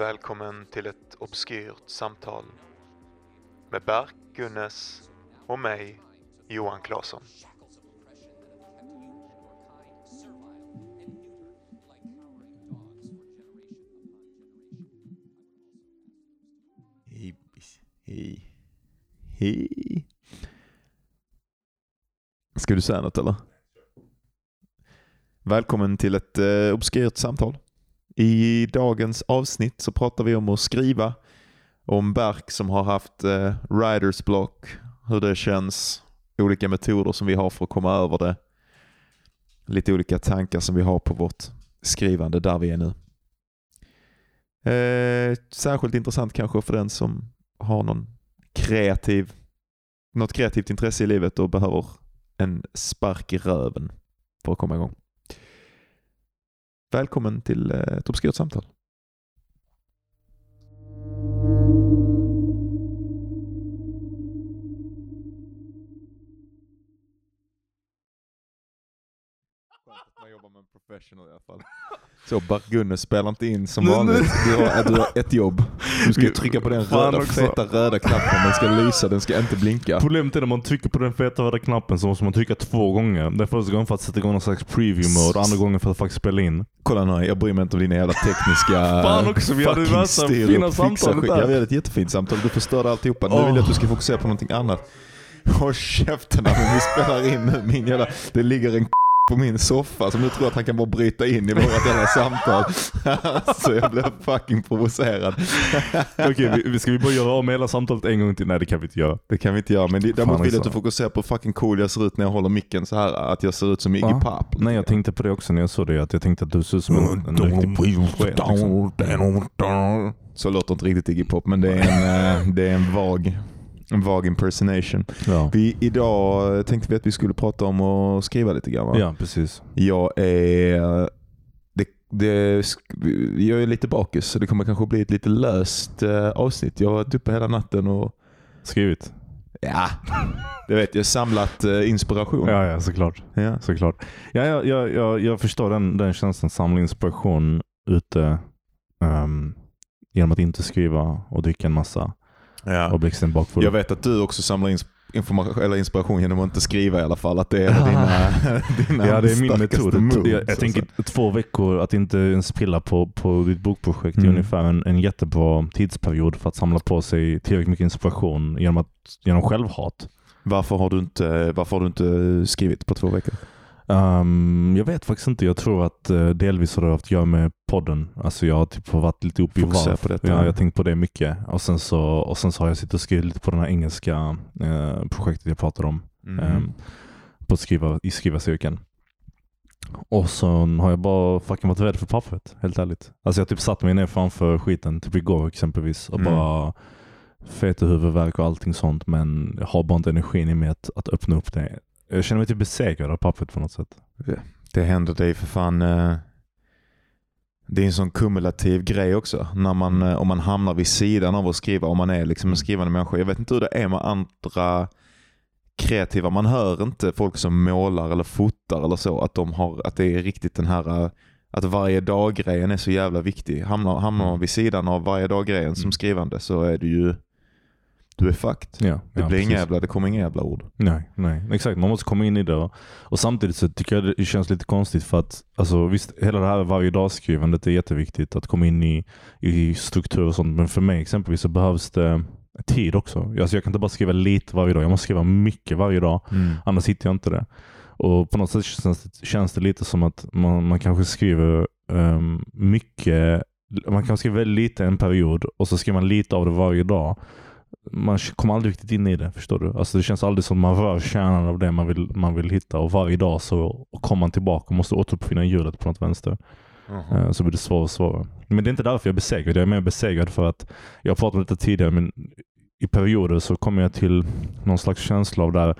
Välkommen till ett obskyrt samtal med Berk Gunnes och mig, Johan Claesson. Hej, hej, hej. Ska du säga något eller? Välkommen till ett eh, obskyrt samtal. I dagens avsnitt så pratar vi om att skriva, om Berk som har haft eh, writers block, hur det känns, olika metoder som vi har för att komma över det. Lite olika tankar som vi har på vårt skrivande där vi är nu. Eh, särskilt intressant kanske för den som har någon kreativ, något kreativt intresse i livet och behöver en spark i röven för att komma igång. Välkommen till eh, ett obskyrt samtal. Professional i alla fall. Så Bart-Gunne spelar inte in som vanligt. Du har, du har ett jobb. Du ska trycka på den Fan röda, också. feta röda knappen. Den ska lysa, den ska inte blinka. Problemet är när man trycker på den feta röda knappen så måste man trycka två gånger. Den första gången för att sätta igång någon slags preview mode och andra gången för att faktiskt spela in. Kolla nu, jag bryr mig inte om dina jävla tekniska Fan också, vi hade värsta fina samtalet där. Ja, vi hade ett jättefint samtal. Du förstörde alltihopa. Nu Åh. vill jag att du ska fokusera på någonting annat. Håll käften när vi spelar in nu. Min jävla, det ligger en på min soffa som nu tror att han kan bara bryta in i vårt jävla samtal. Så jag blev fucking provocerad. Okej, vi, ska vi bara göra om hela samtalet en gång till? Nej det kan vi inte göra. Det kan vi inte göra, men det, däremot vill jag att alltså. du fokuserar på hur fucking cool jag ser ut när jag håller micken så här Att jag ser ut som Iggy? Pop. Nej jag tänkte på det också när jag såg det. Att jag tänkte att du ser ut som en, en riktig. Liksom. Så låter inte riktigt Iggy Pop, men det är en, eh, det är en vag, en vag impersonation. Ja. Vi, idag tänkte vi att vi skulle prata om att skriva lite grann. Va? ja, precis. Jag är det, det, jag är lite bakis så det kommer kanske bli ett lite löst eh, avsnitt. Jag har varit uppe hela natten och Skrivit. ja, det vet jag, samlat eh, inspiration. Ja, ja såklart. Ja. såklart. Ja, jag, jag, jag, jag förstår den, den känslan. Samla inspiration ute ehm, genom att inte skriva och dricka en massa Ja. och blixten bakfull. Jag vet att du också samlar information, eller inspiration genom att inte skriva i alla fall. Att det är dina, dina Ja, det är min metod. moves, jag jag tänker två veckor att inte ens pilla på, på ditt bokprojekt är Mm. ungefär en, en jättebra tidsperiod för att samla på sig tillräckligt mycket inspiration genom, att, genom självhat. varför, har du inte, varför har du inte skrivit på två veckor? Ehm, jag vet faktiskt inte. Jag tror att uh, delvis har det haft att göra med podden. Alltså jag har typ varit lite uppe i varv. på detta. Ja, jag har tänkt på det mycket. Och sen så, och sen så har jag suttit och skrivit lite på det här engelska eh, projektet jag pratade om. Mm. ehm, på skriva, i skrivarcirkeln. Och så har jag bara fucking varit rädd för pappret, helt ärligt. Alltså jag typ satt mig ner framför skiten, typ igår exempelvis, och Mm. bara fetehuvudvärk och allting sånt, men jag har bara inte energin i mig att, att öppna upp det. Jag känner mig typ besegrad av pappret på något sätt. Det händer dig för fan. eh, Det är en sån kumulativ grej också. När man, eh, om man hamnar vid sidan av att skriva, om man är liksom en skrivande människa. Jag vet inte hur det är med andra kreativa. Man hör inte folk som målar eller fotar eller så. Att, de har, att det är riktigt den här eh, att varje dag-grejen är så jävla viktig. Hamnar, hamnar man vid sidan av varje dag-grejen som Mm. skrivande så är du ju du är fucked. Ja, Det ja, blir inga jävla, det kommer inga jävla ord. Nej, nej, exakt. Man måste komma in i det. Och, samtidigt så tycker jag det känns lite konstigt för att alltså, visst, hela det här varje dag-skrivandet är jätteviktigt. Att komma in i, i struktur och sånt. Men för mig exempelvis så behövs det tid också. Alltså, jag kan inte bara skriva lite varje dag. Jag måste skriva mycket varje dag. Annars hittar jag inte det. Och på något sätt känns det, känns det lite som att man, man kanske skriver ehm, mycket, man kanske skriver väldigt lite en period och så skriver man lite av det varje dag. Man kommer aldrig riktigt in i det, förstår du? Alltså det känns aldrig som man rör kärnan av det man vill, man vill hitta och varje dag så kommer man tillbaka och måste återuppfinna hjulet på något vänster. Eh, Så blir det svårare och svårare. Men det är inte därför jag är besegrad. Jag är mer besegrad för att, jag har pratat om detta tidigare, men i perioder så kommer jag till någon slags känsla av där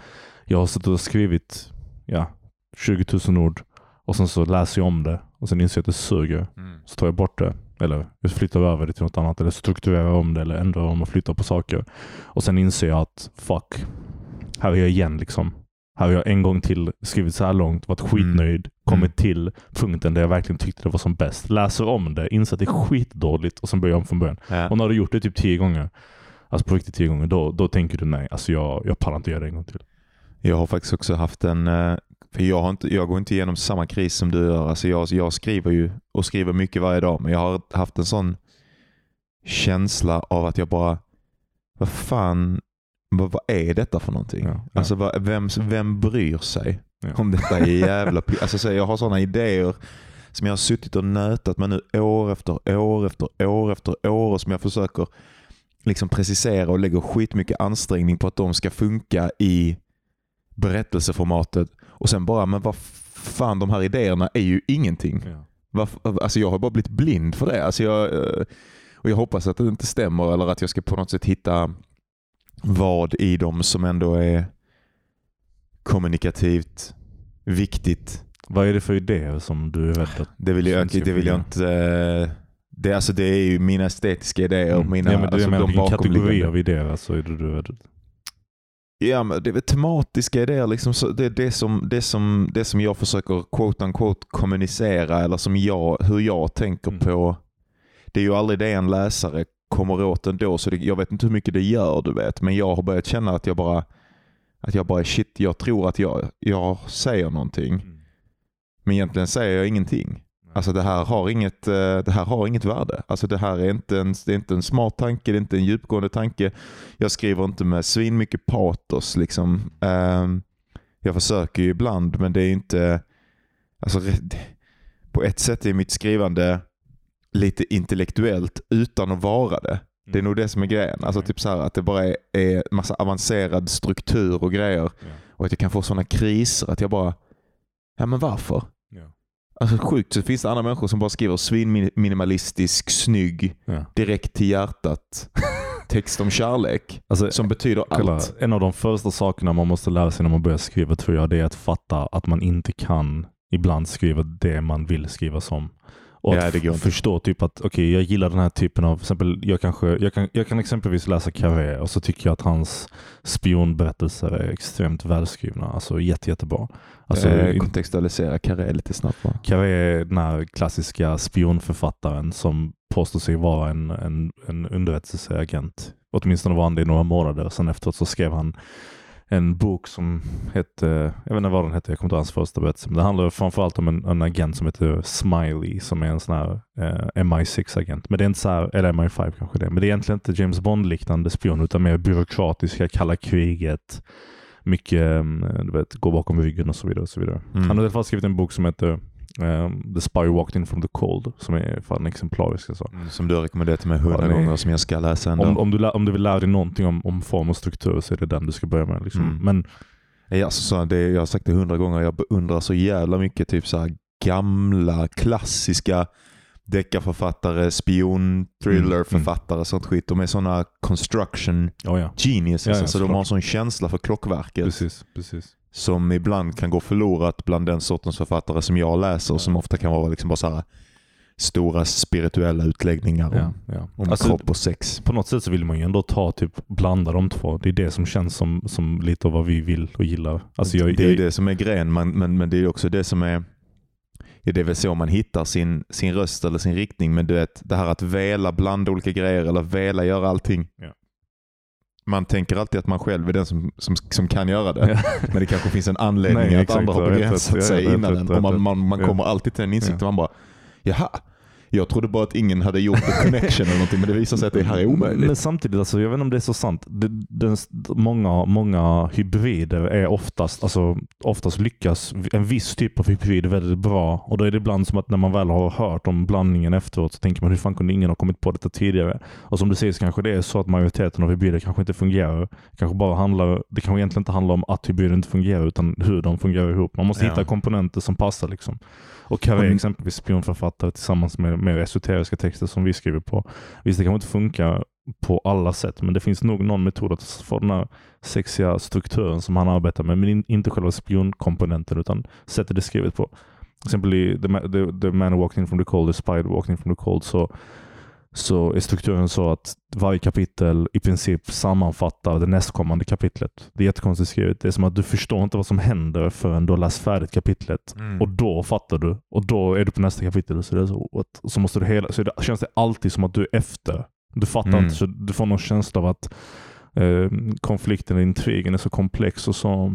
jag har suttit och skrivit ja, 20 000 ord och sen så läser jag om det och sen inser jag att det suger. Mm. Så tar jag bort det. Eller flyttar över det till något annat eller strukturerar om det eller ändrar om och flyttar på saker. Och sen inser jag att fuck, här är jag igen liksom. här har jag en gång till skrivit så här långt, varit skitnöjd, kommit Mm. till punkten där jag verkligen tyckte det var som bäst. Läser om det, inser att det är skitdåligt och sen börjar jag om från början. Ja. Och när du gjort det typ tio gånger, alltså på riktigt tio gånger, då, då tänker du nej, alltså jag, jag pallar inte göra det en gång till. Jag har faktiskt också haft en, eh, för jag, har inte, jag går inte igenom samma kris som du gör. Alltså jag, jag skriver ju och skriver mycket varje dag, men jag har haft en sån känsla av att jag bara, vad fan, vad, vad är detta för någonting? Ja, ja. Alltså vad, vem, vem bryr sig Ja. om detta är jävla alltså, så Jag har sådana idéer som jag har suttit och nötat med nu år efter år efter år efter år och som jag försöker liksom precisera och lägger skitmycket ansträngning på att de ska funka i berättelseformatet och sen bara, men vad fan de här idéerna är ju ingenting. Ja. Varför, alltså jag har bara blivit blind för det. Alltså jag, eh, och jag hoppas att det inte stämmer eller att jag ska på något sätt hitta vad i dem som ändå är kommunikativt viktigt. Vad är det för idéer som du är rädd att... Det vill jag, det vill jag inte... eh, Det, alltså det är ju mina estetiska idéer. Mm. Mina, ja, men det alltså menar, de vilken kategori bakomliggande. av idéer alltså, är det du är rädd Ja, men det är tematiska idéer. Liksom, så det är det som, det, som, det som jag försöker quote unquote kommunicera eller som jag, hur jag tänker Mm. på. Det är ju aldrig det en läsare kommer åt ändå. Så det, jag vet inte hur mycket det gör du vet. Men jag har börjat känna att jag bara att jag bara shit, jag tror att jag, jag säger någonting. Men egentligen säger jag ingenting. Alltså det här har inget, eh, det här har inget värde. Alltså det här är inte, en, det är inte en smart tanke, det är inte en djupgående tanke. Jag skriver inte med svin mycket patos. Liksom. Ehm, jag försöker ju ibland men det är inte... Alltså, på ett sätt är mitt skrivande lite intellektuellt utan att vara det. Det är nog det som är grejen. Alltså Mm. typ så här, att det bara är, är massa avancerad struktur och grejer. Och att jag kan få sådana kriser att jag bara, ja men varför? Alltså sjukt så finns det andra människor som bara skriver svinminimalistisk, snygg, Ja. direkt till hjärtat text om kärlek Alltså, som betyder kolla, allt. en av de första sakerna man måste lära sig när man börjar skriva tror jag det är att fatta att man inte kan ibland skriva det man vill skriva som. Och att förstå typ att okej, jag gillar den här typen av, exempel, jag, kanske, jag, kan, jag kan exempelvis läsa Cavé och så tycker jag att hans spionberättelser är extremt välskrivna. Alltså jätte, jättebra. Alltså, eh, kontextualisera Carré lite snabbt. Cavé är den här klassiska spionförfattaren som påstår sig vara en, en, en underrättelseagent. Åtminstone var han det i några månader. Sen efteråt så skrev han en bok som hette, jag vet inte vad den hette, jag kommer inte ihåg hans första berättelse. Men det handlar framförallt om en, en agent som heter Smiley som är en sån här eh, MI6-agent. Men det är inte så här, eller MI5 kanske det. Men det är egentligen inte James Bond-liknande spion utan mer byråkratiska, kalla kriget. Mycket, eh, du vet, gå bakom ryggen och så vidare. Och så vidare. Mm. Han har i alla fall skrivit en bok som heter ehm, The Spy Walked In From The Cold som är fan exemplarisk. Alltså. Som du har rekommenderat till mig hundra Ja, gånger som jag ska läsa ändå. Om, om, du, om du vill lära dig någonting om, om form och struktur så är det den du ska börja med. Liksom. Mm. Men alltså, så det, jag har sagt det hundra gånger, jag beundrar så jävla mycket typ så här gamla klassiska deckarförfattare, spion, thriller-författare, sånt skit. De är sådana construction ja, ja. geniuses. Ja, ja, alltså, de såklart. har en sån känsla för klockverket Precis, precis. Som ibland kan gå förlorat bland den sortens författare som jag läser som ofta kan vara liksom bara så här stora spirituella utläggningar om, Ja, ja. om Alltså, kropp och sex. på något sätt så vill man ju ändå ta typ blanda de två. Det är det som känns som, som lite av vad vi vill och gillar. Alltså jag, det är jag, det som är grejen, man, men, men det är också det som är Ja, det är väl så man hittar sin, sin röst eller sin riktning. Men du vet, det här att väla blanda olika grejer eller väla göra allting. Ja. Man tänker alltid att man själv är den som, som, som kan göra det. Ja. Men det kanske finns en anledning Nej, att exakt. andra har begränsat sig innan en. Och man, man, man Ja. kommer alltid till den insikten. Man bara, jaha, jag trodde bara att ingen hade gjort en connection eller någonting. Men det visar sig att det här är omöjligt. Men samtidigt, alltså, jag vet inte om det är så sant. Det, den, många, många hybrider är oftast, alltså, oftast lyckas en viss typ av hybrid väldigt bra. Och då är det ibland som att när man väl har hört om blandningen efteråt så tänker man hur fan kunde ingen ha kommit på detta tidigare? Och som du säger så kanske det är så att majoriteten av hybrider kanske inte fungerar. Kanske bara handlar, det kanske egentligen inte handlar om att hybrider inte fungerar utan hur de fungerar ihop. Man måste Ja. hitta komponenter som passar. Liksom. Och Carré Mm. exempelvis spionförfattare tillsammans med mer esoteriska texter som vi skriver på. Visst, det kanske inte funkar på alla sätt, men det finns nog någon metod att få den här sexiga strukturen som han arbetar med, men in, inte själva spionkomponenten utan sättet det är skrivet på. Till exempel i The, the, the Man In From The Cold, The Walked In From The Cold, så så är strukturen så att varje kapitel i princip sammanfattar det nästkommande kapitlet. Det är jättekonstigt skrivet. Det är som att du förstår inte vad som händer förrän du har läst färdigt kapitlet. Mm. Och då fattar du. Och då är du på nästa kapitel. Så, det så, att- så, måste du hela, så det, känns det alltid som att du är efter. Du fattar Mm. inte. Så du får någon känsla av att eh, konflikten och intrigen är så komplex och så,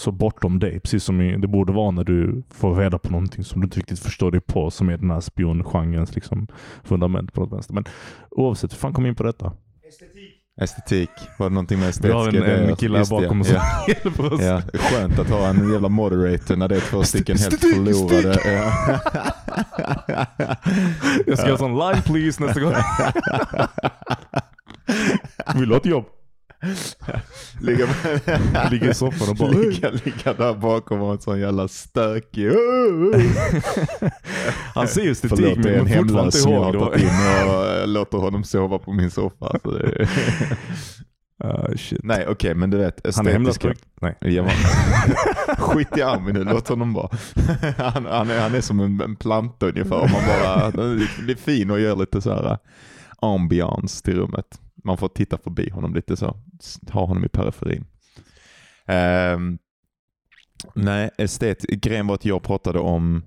så bortom dig. Precis som det borde vara när du får reda på någonting som du inte riktigt förstår dig på. Som är den här spiongenrens liksom, fundament på något vänster. Men oavsett, hur fan kom jag in på detta? Estetik. Var det någonting med Vi har estetiska en, idéer? en kille här bakom oss ja. som hjälper oss. Ja, skönt att ha en jävla moderator när det är två stycken helt Estetik, förlorade. Ja. Jag ska ha sån line please nästa gång. Vill du ha ett jobb? Ligga, Ligger i soffan och bara ligga, ligga där bakom och vara en sån jävla stökig. Han ser ju estetik Förlåt, men men fortfarande inte jag ihåg. har Det var... tagit in och eh, låter honom sova på min soffa. Så det shit. Nej okej, men du vet Han är hemlös estetiska. Nej. Ja, Skit i Armin nu, låt honom vara. Han, han, är, han är som en, en planta ungefär. Om man bara blir fin och gör lite så här ambiance till rummet. Man får titta förbi honom lite så. Ha honom i periferin. Ehm, nej, estet. Grejen var att jag pratade om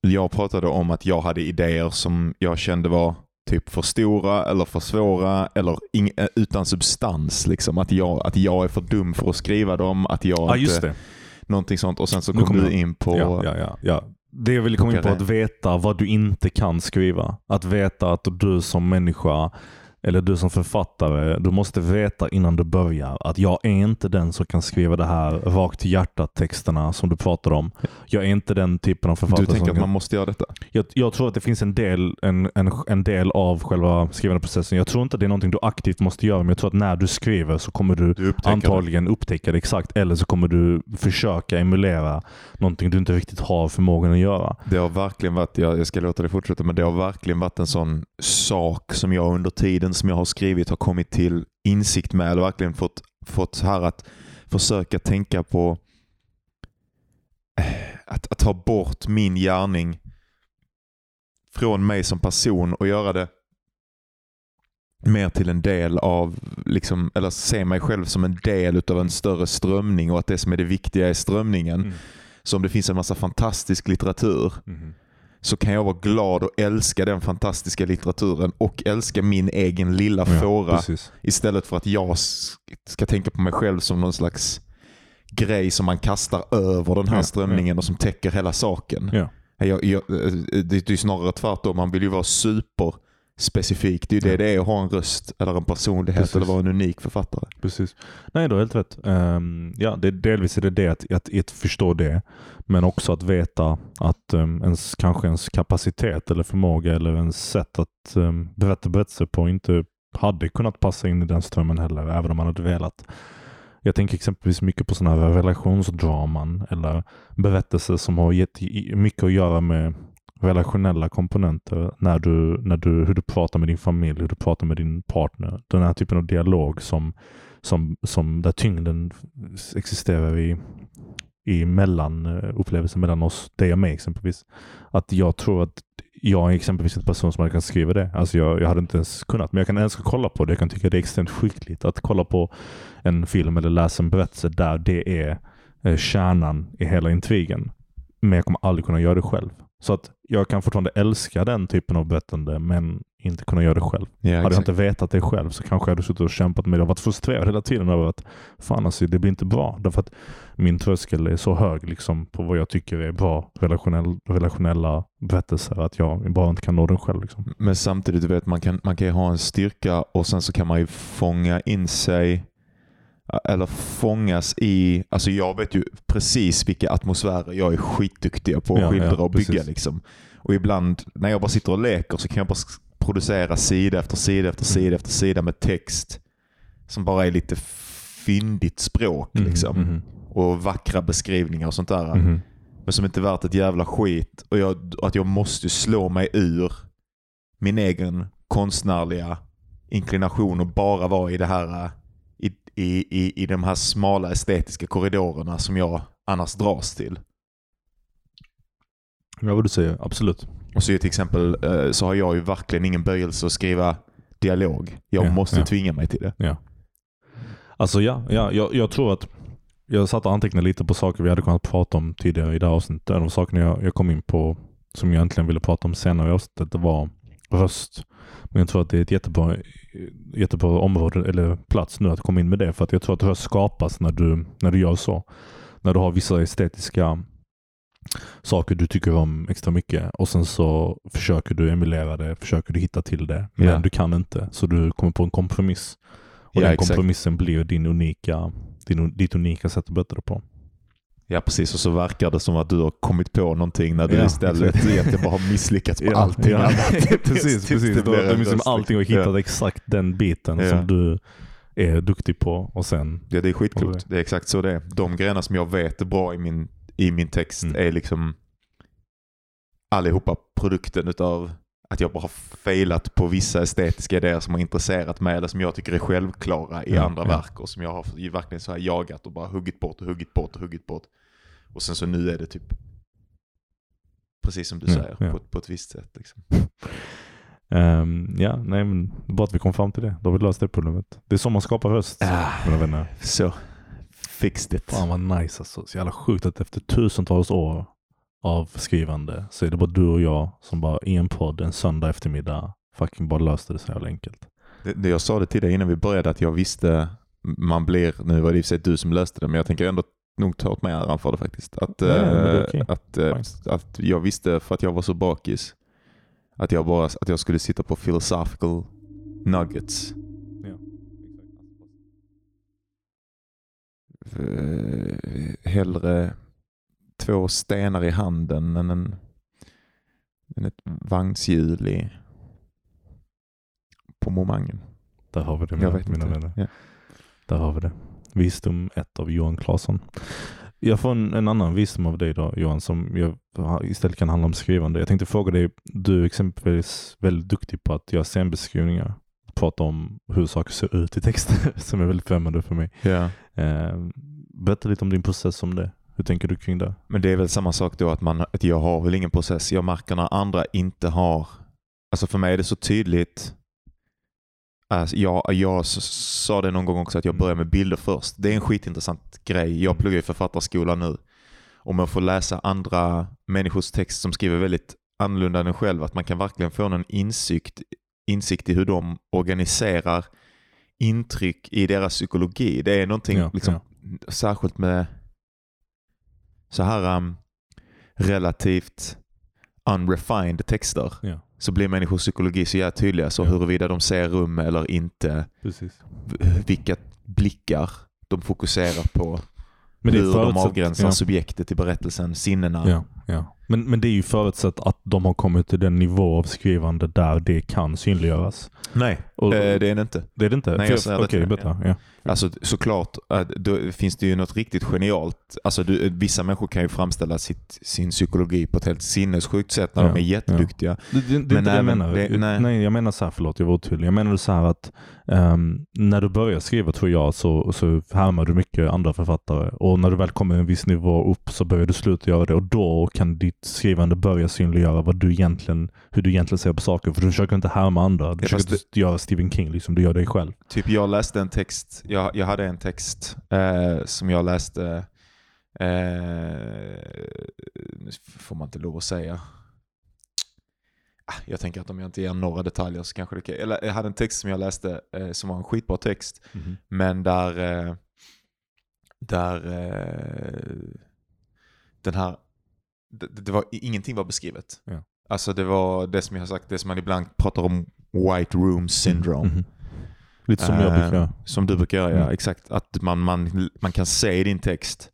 jag pratade om att jag hade idéer som jag kände var typ för stora eller för svåra eller ing, eh, utan substans. Liksom. Att, jag, att jag är för dum för att skriva dem. Att jag Ja, just inte. Någonting sånt. Och sen så kom kommer du in på... Ja, ja, ja, ja. Det jag ville komma in på, att veta vad du inte kan skriva. Att veta att du som människa, eller du som författare, du måste veta innan du börjar att jag är inte den som kan skriva det här rakt till hjärtat texterna som du pratar om. Jag är inte den typen av författare Du tänker att kan... man måste göra detta? Jag, jag tror att det finns en del, en, en, en del av själva skrivande processen. Jag tror inte det är någonting du aktivt måste göra, men jag tror att när du skriver så kommer du Du antagligen upptäcka det exakt. Eller så kommer du försöka emulera någonting du inte riktigt har förmågan att göra. Det har verkligen varit, jag, jag ska låta det fortsätta, men det har verkligen varit en sån sak som jag under tiden som jag har skrivit har kommit till insikt med. Eller verkligen fått, fått här att försöka tänka på eh, att, att ta bort min gärning från mig som person och göra det mer till en del av, liksom, eller se mig själv som en del av en större strömning och att det som är det viktiga är strömningen. Mm. Så om det finns en massa fantastisk litteratur så kan jag vara glad och älska den fantastiska litteraturen och älska min egen lilla fåra precis. istället för att jag ska tänka på mig själv som någon slags grej som man kastar över den här Ja, strömningen och som täcker hela saken. Ja. Jag, jag, det det är snarare tvärtom. Man vill ju vara superspecifik. Det är ju det Ja. det är att ha en röst eller en personlighet Precis. eller vara en unik författare. Precis. Nej, du har helt rätt. Ehm, ja, det, delvis är det det att, att, att förstå det, men också att veta att um, ens, kanske ens kapacitet eller förmåga eller ens sätt att um, berätta berättelser på inte hade kunnat passa in i den strömmen heller, även om man hade velat. Jag tänker exempelvis mycket på sådana här relationsdraman eller berättelser som har gett mycket att göra med relationella komponenter. När du, när du, hur du pratar med din familj, hur du pratar med din partner. Den här typen av dialog som, som, som där tyngden existerar i, i mellan, eh, upplevelsen mellan oss, dig och mig exempelvis. Att jag tror att jag är exempelvis en person som hade kunnat skriva det. Alltså jag, jag hade inte ens kunnat, men jag kan älska att kolla på det. Jag kan tycka det är extremt skickligt att kolla på en film eller läsa en berättelse där det är eh, kärnan i hela intrigen. Men jag kommer aldrig kunna göra det själv. Så att jag kan fortfarande älska den typen av berättande men inte kunna göra det själv. Ja, Hade jag exakt. inte vetat det själv så kanske jag hade suttit och kämpat med det och varit frustrerad hela tiden över att fan alltså, det blir inte bra. Därför att min tröskel är så hög liksom, på vad jag tycker är bra relationell, relationella berättelser att jag bara inte kan nå den själv. Liksom. Men samtidigt, du vet, man kan, man kan ju ha en styrka och sen så kan man ju fånga in sig eller fångas i, alltså jag vet ju precis vilka atmosfärer jag är skitduktig på att Ja, skildra ja, och bygga. precis. Liksom. Och ibland när jag bara sitter och leker så kan jag bara producera sida efter sida efter Mm. sida efter sida med text som bara är lite fyndigt språk liksom. Mhm, och vackra beskrivningar och sånt där. mhm. Men som inte är värt ett jävla skit. Och jag, att jag måste slå mig ur min egen konstnärliga inklination och bara vara i det här i, i, i, de här smala estetiska korridorerna som jag annars dras till. Ja, vad du säger. Absolut. Och så till exempel eh, så har jag ju verkligen ingen böjelse att skriva dialog. Jag Ja, måste ja. tvinga mig till det. Ja. Alltså ja, ja jag, jag tror att jag satt och antecknade lite på saker vi hade kunnat prata om tidigare i det här avsnittet. En av sakerna jag, jag kom in på som jag egentligen ville prata om senare i avsnittet var röst. Men jag tror att det är ett jättebra, jättebra område eller plats nu att komma in med det. För att jag tror att röst skapas när du, när du gör så. När du har vissa estetiska saker du tycker om extra mycket och sen så försöker du emulera det, försöker du hitta till det. Men Ja. du kan inte. Så du kommer på en kompromiss. Och Ja, den kompromissen blir din unika, din, ditt unika sätt att berätta det på. Ja precis, och så verkar det som att du har kommit på någonting när du Ja, istället exakt. egentligen bara har misslyckats på Ja, allting ja. annat. precis, Tills precis. en liksom röst, allting och hittat exakt den biten Ja. som du är duktig på och sen... Ja, det är skitklokt. Det är exakt så det är. De grejerna som jag vet är bra i min, i min text Mm. är liksom allihopa produkten utav att jag bara har failat på vissa estetiska idéer som har intresserat mig eller som jag tycker är självklara i Ja, andra ja. verk och som jag har verkligen så här jagat och bara huggit bort och huggit bort och huggit bort. Och sen så nu är det typ precis som du Ja, säger, ja. På, på ett visst sätt. Liksom. Ehm, ja, nej men bra att vi kom fram till det. Då har vi löst det problemet. Det är så man skapar röst, Ah. mina vänner. Så, fixed it. Fan vad nice alltså. Så jävla sjukt att efter tusentals år av skrivande så är det bara du och jag som bara i en podd en söndag eftermiddag fucking bara löste det så jävla enkelt. Det, det jag sa det till dig innan vi började att jag visste, man blir, nu var det i och för sig du som löste det, men jag tänker ändå nog ta åt mig äran för det faktiskt. Att, men det eh, okej. att, eh, Fine. att jag visste för att jag var så bakis att jag, bara, att jag skulle sitta på philosophical nuggets. Ja. Eh, hellre två stenar i handen än, en, än ett vagnshjul i, på momangen. Där har vi det Jag mina, vet mina inte. vänner. Ja. Där har vi det. Visdom 1 av Johan Claesson. Jag får en, en annan visdom av dig då Johan som jag, istället kan handla om skrivande. Jag tänkte fråga dig, du är exempelvis väldigt duktig på att göra scenbeskrivningar. Prata om hur saker ser ut i texter som är väldigt främmande för mig. Ja. Eh, berätta lite om din process om det. Hur tänker du kring det? Men det är väl samma sak då att, man, att jag har väl ingen process. Jag märker när andra inte har... Alltså för mig är det så tydligt. Alltså jag, jag sa det någon gång också att jag börjar med bilder först. Det är en skitintressant grej. Jag pluggar i författarskolan nu. Om jag får läsa andra människors text som skriver väldigt annorlunda än en själv. Att man kan verkligen få någon insikt, insikt i hur de organiserar intryck i deras psykologi. Det är någonting Ja, liksom, särskilt med så här um, relativt unrefined texter Ja, så blir människors psykologi så jävla tydliga. Så Ja. huruvida de ser rum eller inte, precis. vilka blickar de fokuserar på, Men hur de avgränsar ja. subjektet i berättelsen, sinnena. Ja, ja. Men, men det är ju förutsatt att de har kommit till den nivå av skrivande där det kan synliggöras. Nej, Och, eh, det är det inte. det är det inte? Nej, jag säger det till dig, berätta. Ja. Alltså såklart, äh, då finns det ju något riktigt genialt. Alltså du, vissa människor kan ju framställa sitt, sin psykologi på ett helt sinnessjukt sätt när Ja, de är jätteduktiga. Det, det, det är Men det jag menar. det- nej. nej. jag menar så här, förlåt jag var otydlig. Jag menar så här att ehm, när du börjar skriva tror jag så, så härmar du mycket andra författare och när du väl kommer en viss nivå upp så börjar du sluta göra det och då kan ditt skrivande börja synliggöra vad du egentligen, hur du egentligen ser på saker. För du försöker inte härma andra. Du Ja, försöker inte göra Stephen King, liksom. du gör dig själv. Typ jag läste en text, jag, jag hade en text eh, som jag läste, eh, nu får man inte lov att säga. Ah, Jag tänker att om jag inte ger några detaljer så kanske det kan. Eller jag hade en text som jag läste eh, som var en skitbra text. Men där, eh, där eh, den här, det, det var, ingenting var beskrivet. Ja. Alltså det var det som jag har sagt, det som man ibland pratar om white room syndrome. Mhm. Lite som jag Eh, brukar göra. Som du brukar göra, ja. Mm. Exakt. Att man, man, man kan se i din text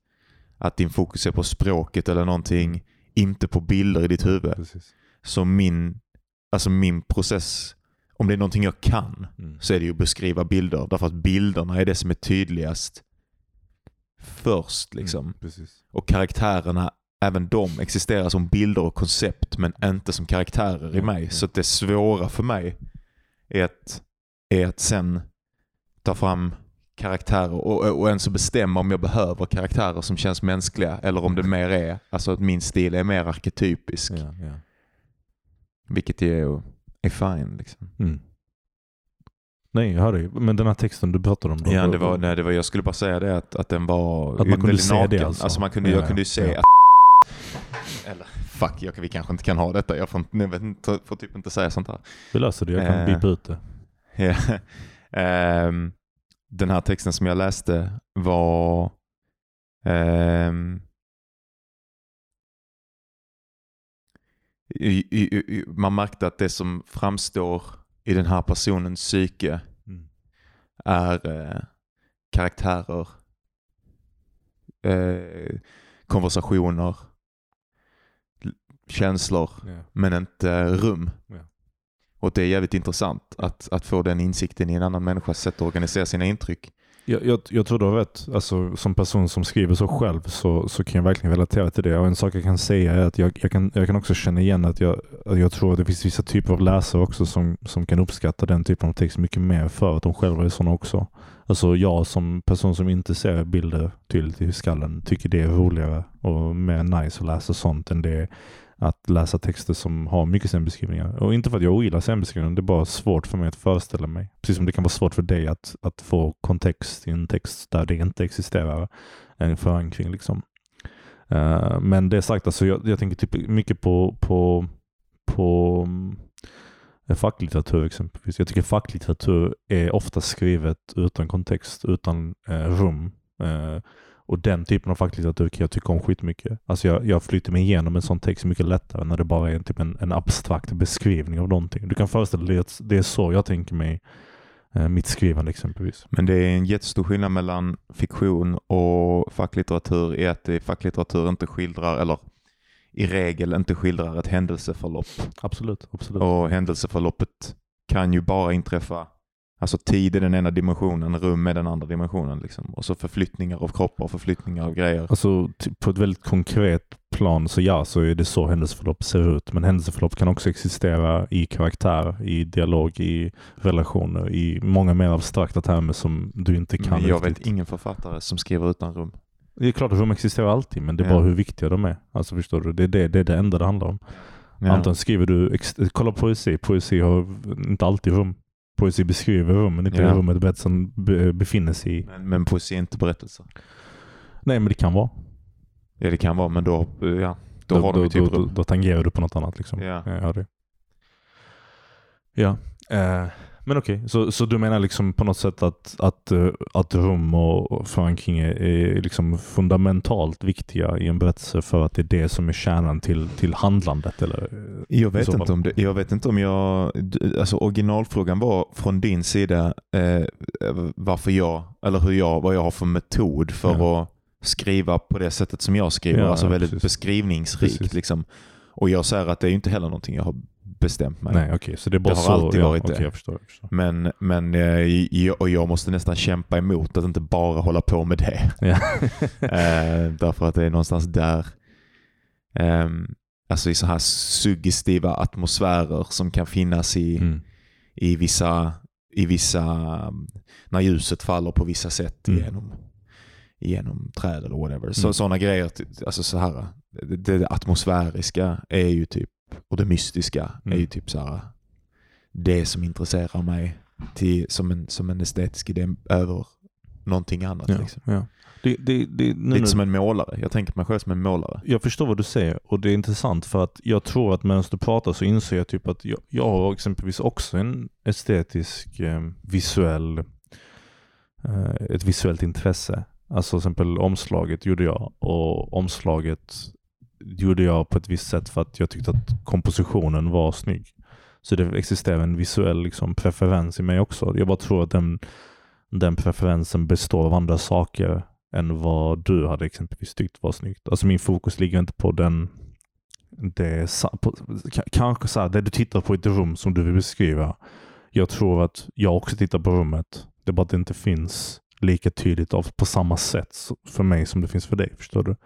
att din fokus är på språket eller någonting, inte på bilder i ditt huvud. Precis. Så min, alltså min process, om det är någonting jag kan, Mm. så är det ju att beskriva bilder. Därför att bilderna är det som är tydligast först. Liksom. Mm, precis. Och karaktärerna, även de existerar som bilder och koncept men inte som karaktärer i mig. Så att det svåra för mig är att, är att sen ta fram karaktärer och, och ens så bestämma om jag behöver karaktärer som känns mänskliga eller om det mer är, alltså att min stil är mer arketypisk. Ja, ja. Vilket är, är fine. Liksom. Mm. Nej, jag hör dig. Men den här texten du pratade om då? Ja, det var, nej, det var, jag skulle bara säga det att, att den var Att man kunde se det naken. alltså? man kunde, Ja, jag ja, kunde ju se att... Eller fuck, jag, vi kanske inte kan ha detta. Jag får, inte- jag inte, får typ inte säga sånt här. Vi löser det. Jag kan Eh. bipa ut det. Ja. Ehm, den här texten som jag läste var... ehm, i, i, i, man märkte att det som framstår i den här personens psyke Mm. är eh, karaktärer, eh, konversationer, känslor, Ja. men inte rum. Ja. Och det är jävligt intressant att, att få den insikten i en annan människas sätt att organisera sina intryck. Jag, jag, jag tror du har rätt. Alltså, som person som skriver så själv så, så kan jag verkligen relatera till det. Och en sak jag kan säga är att jag, jag, kan, jag kan också känna igen att jag, att jag tror att det finns vissa typer av läsare också som, som kan uppskatta den typen av text mycket mer för att de själva är sådana också. Alltså jag som person som inte ser bilder tydligt i skallen tycker det är roligare och mer nice att läsa sånt än det att läsa texter som har mycket scenbeskrivningar. Och inte för att jag ogillar scenbeskrivningar, det är bara svårt för mig att föreställa mig. Precis som det kan vara svårt för dig att, att få kontext i en text där det inte existerar en förankring. Liksom. Uh, men det sagt, alltså, jag, jag tänker typ mycket på, på, på eh, facklitteratur exempelvis. Jag tycker facklitteratur är ofta skrivet utan kontext, utan uh, rum. Uh, och den typen av facklitteratur kan jag tycka om skitmycket. Alltså jag, jag flyter mig igenom en sån text mycket lättare när det bara är en, typ en, en abstrakt beskrivning av någonting. Du kan föreställa dig att det är så jag tänker mig eh, mitt skrivande exempelvis. Men det är en jättestor skillnad mellan fiktion och facklitteratur i att facklitteratur inte skildrar, eller i regel inte skildrar ett händelseförlopp. Absolut. absolut. Och händelseförloppet kan ju bara inträffa, alltså tid är den ena dimensionen, rum är den andra dimensionen. Liksom. Och så förflyttningar av kroppar och förflyttningar av grejer. Alltså ty- på ett väldigt konkret plan så ja, så är det så händelseförlopp ser ut. Men händelseförlopp kan också existera i karaktär, i dialog, i relationer, i många mer abstrakta termer som du inte kan Men jag riktigt. vet ingen författare som skriver utan rum. Det är klart att rum existerar alltid, men det är Ja. bara hur viktiga de är. Alltså förstår du? Det är det, det, är det enda det handlar om. Ja. Anton skriver du, kolla poesi. Poesi har inte alltid rum. Poesi beskriver rum, men inte Ja. rummet berättelsen be, befinner sig i. Men, men poesi är inte berättelser. Nej, men det kan vara. Ja det kan vara, men då, ja, då, har de ju typ då, rum. då, då tangerar du på något annat. Liksom. Ja. Hör det. Ja. Eh, men okej, så, så du menar liksom på något sätt att, att, eh, att rum och förankring är, är liksom fundamentalt viktiga i en berättelse för att det är det som är kärnan till, till handlandet? Eller? Jag vet, inte om det, jag vet inte om jag... Alltså originalfrågan var från din sida eh, varför jag, eller hur jag, vad jag har för metod för Ja. att skriva på det sättet som jag skriver. Ja, alltså väldigt precis. beskrivningsrikt. Precis. Liksom. Och jag säger att det är inte heller någonting jag har bestämt mig. Nej, okej. så det Det har så. alltid ja, varit okej, det. Jag förstår. Jag förstår. Men, men eh, och jag måste nästan kämpa emot att inte bara hålla på med det. Ja. Eh, därför att det är någonstans där, ehm, alltså i så här suggestiva atmosfärer som kan finnas i, mm. i vissa, i vissa, när ljuset faller på vissa sätt Mm. genom, genom träd eller whatever. Så, Mm. Sådana grejer, alltså så här, det, det atmosfäriska är ju typ, och det mystiska är ju Mm. typ så här, det som intresserar mig till, som, en, som en estetisk idé över någonting annat. Ja, Liksom. ja. Det, det, det, nu, Lite när- som en målare. Jag tänker på mig själv som en målare. Jag förstår vad du säger och det är intressant för att jag tror att medan du pratar så inser jag typ att jag, jag har exempelvis också en estetisk, eh, visuell, eh, ett visuellt intresse. Alltså till exempel omslaget gjorde jag och omslaget gjorde jag på ett visst sätt för att jag tyckte att kompositionen var snygg. Så det existerar en visuell liksom, preferens i mig också. Jag bara tror att den, den preferensen består av andra saker än vad du hade exempelvis tyckt var snyggt. Alltså min fokus ligger inte på den det, på, kanske så här, det du tittar på i ett rum som du vill beskriva. Jag tror att jag också tittar på rummet. Det är bara att det inte finns lika tydligt av, på samma sätt för mig som det finns för dig. Förstår du?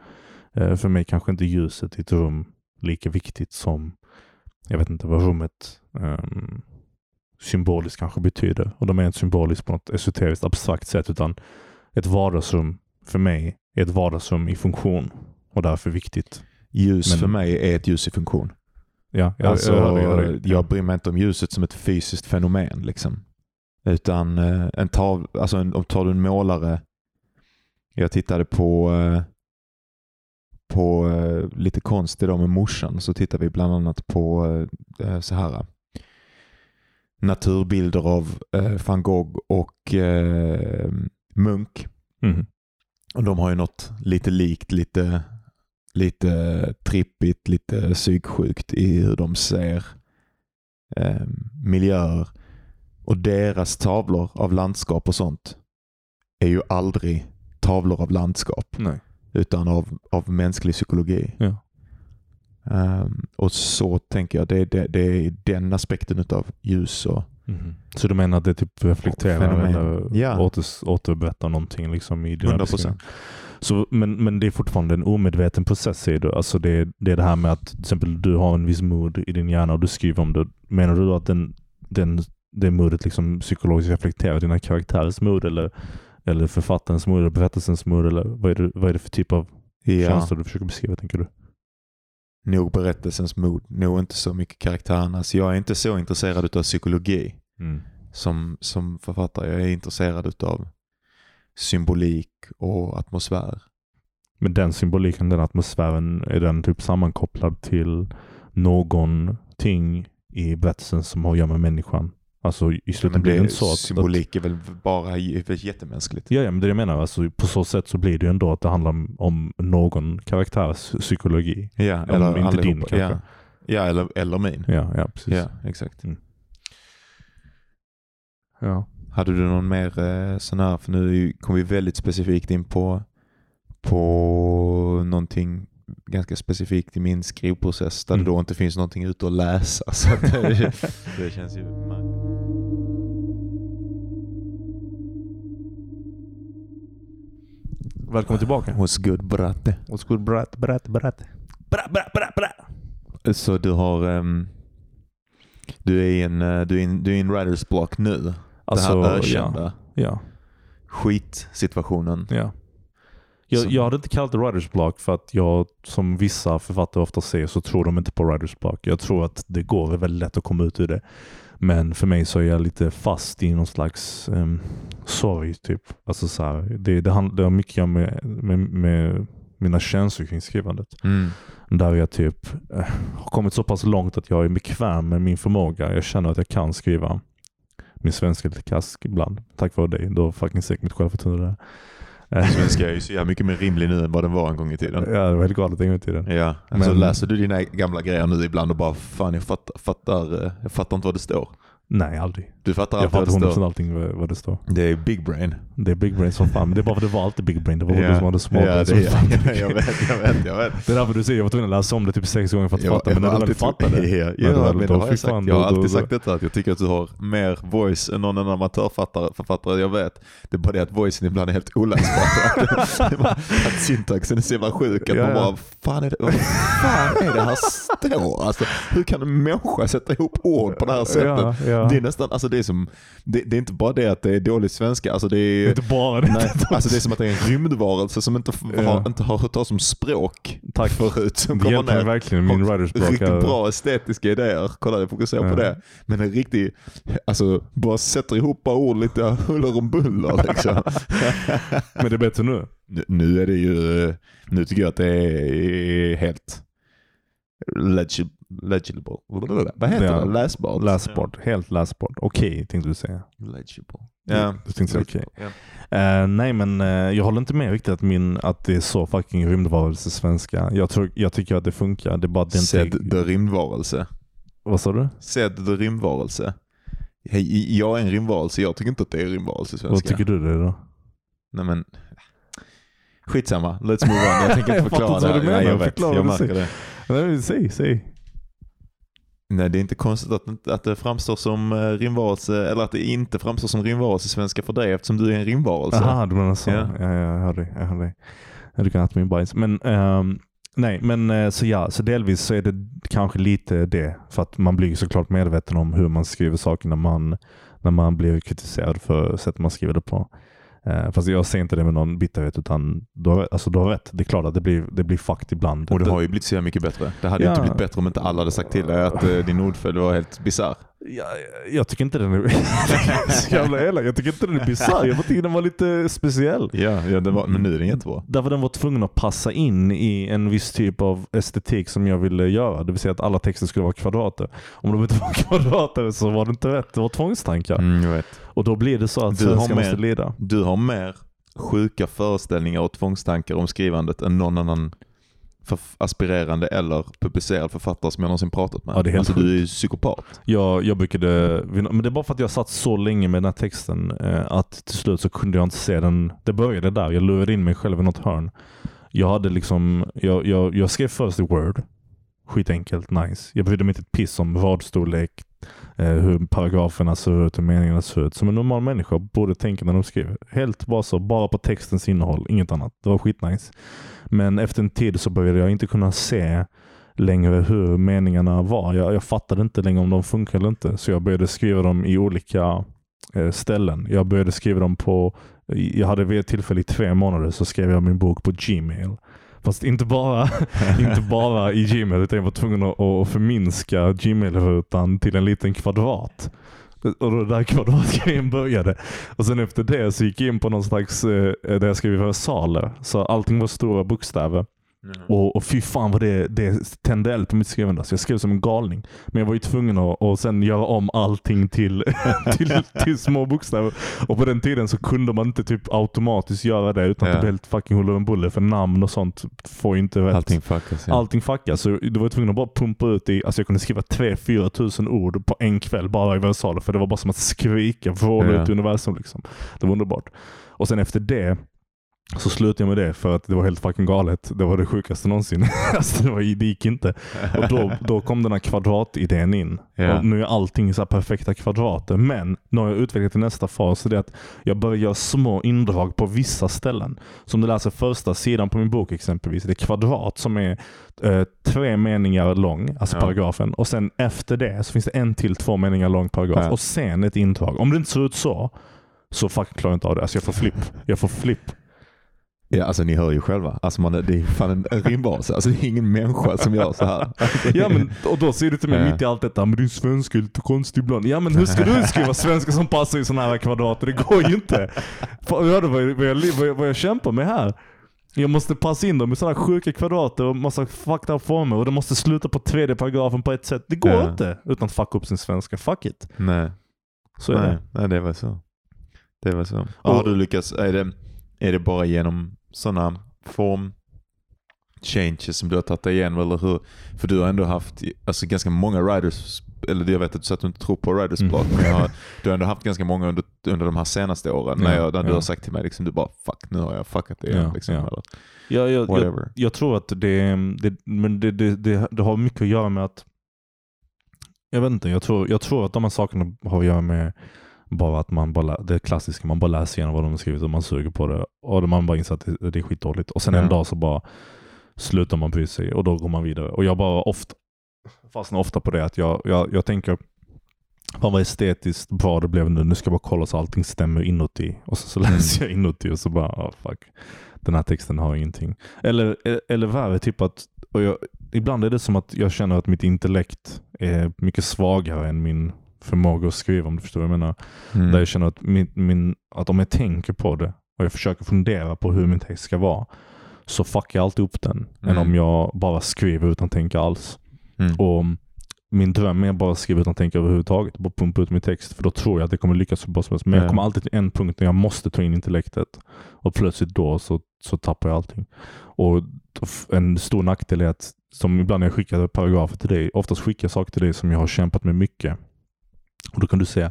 Eh, för mig kanske inte ljuset i ett rum lika viktigt som jag vet inte vad rummet ehm, symboliskt kanske betyder. Och de är inte symboliskt på något esoteriskt abstrakt sätt utan ett vardagsrum för mig är ett vardagsrum i funktion och därför viktigt. Ljus Men- för mig är ett ljus i funktion. Ja, jag, alltså, jag, jag, jag bryr mig inte om ljuset som ett fysiskt fenomen. Liksom. Utan eh, en tav, alltså en, om tar du en målare. Jag tittade på, eh, på eh, lite konst idag med morsan. Så tittade vi bland annat på eh, så här naturbilder av eh, van Gogh och eh, Munk. Mhm. Och de har ju något lite likt, lite, lite trippigt, lite psyksjukt i hur de ser eh, miljöer. Och deras tavlor av landskap och sånt är ju aldrig tavlor av landskap Nej. Utan av, av mänsklig psykologi. Ja. Ehm, och så tänker jag, det, det, det är den aspekten utav ljus och Mhm. Så du menar att det typ reflekterar eller Ja. åter, återberättar någonting liksom i dina 100%. beskrivningar? Så, men, men det är fortfarande en omedveten process säger du? Alltså det, det är det här med att till exempel du har en viss mood i din hjärna och du skriver om det. Menar du att den, den, det modet liksom psykologiskt reflekterar dina karaktärers mood eller, eller författarens mood eller berättelsens mood? Eller vad är det, vad är det för typ av ja, känslor du försöker beskriva tänker du? nog berättelsens mod, nog inte så mycket karaktärernas. Jag är inte så intresserad utav psykologi som, som författare. Jag är intresserad utav symbolik och atmosfär. Men den symboliken, den atmosfären, är den typ sammankopplad till någonting i berättelsen som har att göra med människan? Alltså i slutet Men blir det det, inte så att... symbolik är väl bara jättemänskligt. Ja, ja, men det jag menar, alltså, på så sätt så blir det ju ändå att det handlar om, om någon karaktärs psykologi. Ja, Om eller inte din kanske. Ja, ja eller, eller min. Ja, ja precis. Ja, exakt. Ja. Hade du någon mer eh, sån här, för nu kom vi väldigt specifikt in på, på någonting ganska specifikt i min skrivprocess där Mm. det då inte finns någonting ute att läsa. Så att det, det känns ju... Välkommen tillbaka. Was good bratte. What's good berätta, berätta, berätta. Berätta, berätta, berätta, berätta. Så du har... ehm, du är i en, du är i en, du är i en writers block nu. Alltså, det här ja. ökända ja. skitsituationen. Ja. Jag, jag hade inte kallat det writers block för att jag, som vissa författare ofta säger, så tror de inte på writers block. Jag tror att det går väldigt lätt att komma ut ur det. Men för mig så är jag lite fast i någon slags um, sorg. Typ. Alltså så här, det, det, hand, det har mycket med, med, med mina känslor kring skrivandet. Mm. Där jag typ eh, har kommit så pass långt att jag är bekväm med min förmåga. Jag känner att jag kan skriva. Min svenska är lite kask ibland. Tack vare dig. Du har fucking säkert mitt självförtroende där. Svenska är ju så jävla mycket mer rimlig nu än vad den var en gång i tiden. Ja, det var helt galet en gång i tiden. Ja, alltså Men- läser du dina gamla grejer nu ibland och bara fan jag fattar, fattar, eh, jag fattar inte vad det står. Nej, aldrig. Du fattar Jag fattar det 100% står. allting vad, det står. Det är big brain. Det är big brain som fan. Men det är bara för att det var alltid big brain. Det var du som hade small ja, brain är, jag vet, jag vet, jag vet. Det är därför du säger jag var tvungen att läsa om det typ sex gånger för att Jag, fatta. Men när du väl fattade. Ja men då det har jag sagt. fan, Jag har då- alltid då- sagt detta att jag tycker att du har mer voice än någon annan amatörförfattare författare jag vet. Det är bara det att voicen ibland är helt oläsbar. Att syntaxen är så jävla sjuk att Ja, man bara, fan är det, vad fan är det här står? Alltså, hur kan en människa sätta ihop ord på det här sättet? Ja, ja. Det är nästan, alltså det är som, det, det är inte bara det att det är dålig svenska, alltså det är Inte bara det. Nej, alltså det är som att det är en rymdvarelse som inte, Ja. har, inte har hört talas som språk Tack. förut. Som Det hjälper ner. verkligen. Min Har writers block. Riktigt är- bra estetiska idéer. Kolla, jag fokuserar på det. Men en riktig, alltså bara sätter ihop bara ord lite huller om buller liksom. Men det är bättre nu. Nu- nu är det ju, nu tycker jag att det är helt legib, legible. Vad heter Ja. det? Läsbart? Läsbart. Helt läsbart. Okej, tänkte du säga. Legible. Ja. Du tänkte säga okej. Ja. Eh, nej men eh, jag håller inte med riktigt att, min, att det är så fucking rymdvarelse svenska. Jag, tror, jag tycker att det funkar. Det är bara att det inte... Sedd the rymdvarelse. Vad sa du? Sedd the rymdvarelse. Hej, Jag är en rymdvarelse, jag tycker inte att det är rymdvarelse i Vad svenska. tycker du det då? Nej men, skitsamma. Let's move on. Jag tänker Jag inte förklara fattar det här. menar. jag vet, jag märker det. Nej, säg, säg. Nej, det är inte konstigt att, att det framstår som eh, rymdvarelse, eller att det inte framstår som rymdvarelse svenska för dig eftersom du är en rymdvarelse. Aha, du menar så. Ja. Ja. Ja, jag hör dig. Jag hör dig. Ja, Du kan äta min bajs. Men, ehm, nej, men eh, så ja, så delvis så är det kanske lite det. För att man blir såklart medveten om hur man skriver saker när man, när man blir kritiserad för sättet man skriver det på. Eh, fast jag säger inte det med någon bitterhet utan du har, alltså, du har rätt. Det är klart att det blir, det blir fakt ibland. Och det har ju blivit så mycket bättre. Det hade ju Ja. inte blivit bättre om inte alla hade sagt till dig att eh, din ordföljd var helt bisarr. Jag, jag tycker inte den är så jävla elak. Jag tycker inte den är bisarr. Jag tycker den var lite speciell. Ja, ja var, men nu är den jättebra. Därför den var tvungen att passa in i en viss typ av estetik som jag ville göra. Det vill säga att alla texter skulle vara kvadrater. Om de inte var kvadrater så var det inte rätt. Det var tvångstankar. Mm, jag vet. Och då blir det så att Du har svenska mer- måste lida. Du har mer sjuka föreställningar och tvångstankar om skrivandet än någon annan aspirerande eller publicerad författare som jag någonsin pratat med. Ja, det är helt alltså, du är ju psykopat. Jag, jag brukade, men det är bara för att jag satt så länge med den här texten eh, att till slut så kunde jag inte se den. Det började där. Jag lurade in mig själv i något hörn. Jag hade liksom, jag, jag, jag skrev först i Word. Skitenkelt, nice. Jag brydde mig inte ett piss om radstorlek, Eh, hur paragraferna ser ut, hur meningarna ser ut. Som en normal människa borde tänka när de skriver. Helt bara så, bara på textens innehåll, inget annat. Det var skitnice. Men efter en tid så började jag inte kunna se längre hur meningarna var. Jag, jag fattade inte längre om de funkar eller inte. Så jag började skriva dem i olika eh, ställen. Jag började skriva dem på, jag hade vid ett tillfälle i tre månader så skrev jag min bok på Gmail. Fast inte bara, inte bara i Gmail utan jag var tvungen att, förminska Gmail-rutan till en liten kvadrat. Och då där kvadratgrejen började. Och sen efter det så gick jag in på någon slags, eh, där jag skrev versaler. Så allting var stora bokstäver. Och, och fy fan vad det, det tände eld på mitt skrivande. Så jag skrev som en galning. Men jag var ju tvungen att och sen göra om allting till, till, till små bokstäver. Och på den tiden så kunde man inte typ automatiskt göra det utan Ja. att det blev helt fucking huller om buller. För namn och sånt får inte rätt. Allting fuckas. Ja. Allting fuckas. Så du var tvungen att bara pumpa ut i, alltså jag kunde skriva 3-4 tusen ord på en kväll bara i versaler. För det var bara som att skrika, vråla Ja. ut i universum. Liksom. Det var underbart. Och sen efter det så slutade jag med det för att det var helt fucking galet. Det var det sjukaste någonsin. alltså det, var, det gick inte. Och då, då kom den här kvadratidén in. Ja. Och nu är allting så perfekta kvadrater. Men nu har jag utvecklat till nästa fas. Det är att jag börjar göra små indrag på vissa ställen. Som du läser första sidan på min bok exempelvis. Det är kvadrat som är eh, tre meningar lång, alltså Ja. paragrafen. Och sen efter det så finns det en till två meningar lång paragraf. Ja. Och sen ett indrag. Om det inte ser ut så, så fucking klarar jag inte av det. Alltså jag får flipp. Jag får flipp. Ja, alltså ni hör ju själva. Alltså man, det är fan en, rimbas. Alltså det är ingen människa som gör så här. Ja, men, och då säger du till mig Ja. mitt i allt detta, men din svenska är lite konstig ibland. Ja men hur ska du skriva svenska som passar i sådana här kvadrater? Det går ju inte. Fan, Hör du vad jag, vad, jag, vad, jag, vad jag kämpar med här? Jag måste passa in dem i sådana sjuka kvadrater och massa fucked up former och det måste sluta på tredje paragrafen på ett sätt. Det går Ja. inte utan att fucka upp sin svenska. Fuck it. Nej, Så är nej, det. nej, det var så. Det var så. Och har du lyckats, är det, är det bara genom sådana form changes som du har tagit dig igenom eller hur? För du har ändå haft alltså, ganska många riders, eller jag vet att du sa att du inte tror på riders Mm. block, men jag har, du har ändå haft ganska många under, under de här senaste åren när, Ja, jag, när du ja. har sagt till mig liksom, du bara fuck nu har jag fuckat det igen. Ja, liksom, ja. Eller, Jag, jag, jag, jag tror att det, det, men det, det, det, det har mycket att göra med att jag vet inte, jag tror, jag tror att de här sakerna har att göra med bara att man bara, det klassiska, man bara läser igenom vad de har skrivit och man suger på det. Och man bara inser att det, det är skitdåligt. Och sen en Ja. dag så bara slutar man bry sig och då går man vidare. Och jag bara ofta, fastnar ofta på det att jag, jag, jag tänker Fan vad estetiskt bra det blev nu. Nu ska jag bara kolla så allting stämmer inuti. Och så, så Mm. läser jag inuti och så bara, ah fuck. Den här texten har ingenting. Eller, eller värre, typ att och jag, ibland är det som att jag känner att mitt intellekt är mycket svagare än min förmåga att skriva om du förstår vad jag menar. Mm. Där jag känner att, min, min, att om jag tänker på det och jag försöker fundera på hur min text ska vara så fuckar jag alltid upp den. Än Mm. om jag bara skriver utan att tänka alls. Mm. Och min dröm är att bara skriva utan att tänka överhuvudtaget. Bara pumpa ut min text. För då tror jag att det kommer lyckas så bra som helst. Men Ja. jag kommer alltid till en punkt där jag måste ta in intellektet. Och plötsligt då så, så tappar jag allting. Och en stor nackdel är att, som ibland när jag skickar paragrafer till dig, oftast skickar jag saker till dig som jag har kämpat med mycket. Och då kan du säga,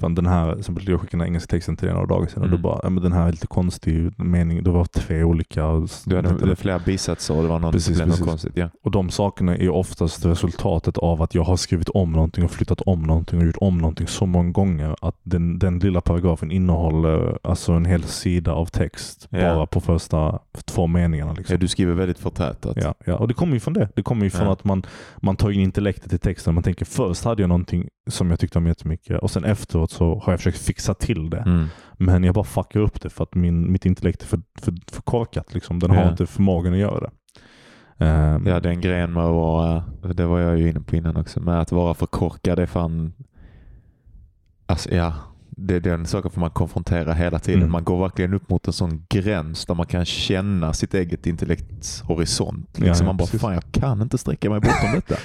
fan den här, exempel jag skickade den engelska texten till dig några dagar sedan och Mm. du bara, ja, men den här är lite konstig mening. Det var tre olika. Du hade var flera bisatser och det var någon Precis, blev något precis. konstigt. Ja. Och de sakerna är oftast resultatet av att jag har skrivit om någonting och flyttat om någonting och gjort om någonting så många gånger att den, den lilla paragrafen innehåller alltså en hel sida av text Ja. bara på första två meningarna. Liksom. Ja, du skriver väldigt förtätat. Ja, ja, och det kommer ju från det. Det kommer ju från Ja. att man, man tar in intellektet i texten. Man tänker först hade jag någonting som jag tyckte om jättemycket. Och sen efteråt så har jag försökt fixa till det. Mm. Men jag bara fuckar upp det för att min, mitt intellekt är för, för, för korkat. Liksom. Den har Ja. inte förmågan att göra det. Ehm, Ja, den grejen med att vara, det var jag ju inne på innan också, med att vara för korkad är fan, alltså ja, det är den saken får man konfrontera hela tiden. Mm. Man går verkligen upp mot en sån gräns där man kan känna sitt eget intellekts horisont. Ja, Liksom ja, man bara, precis. fan jag kan inte sträcka mig bortom detta.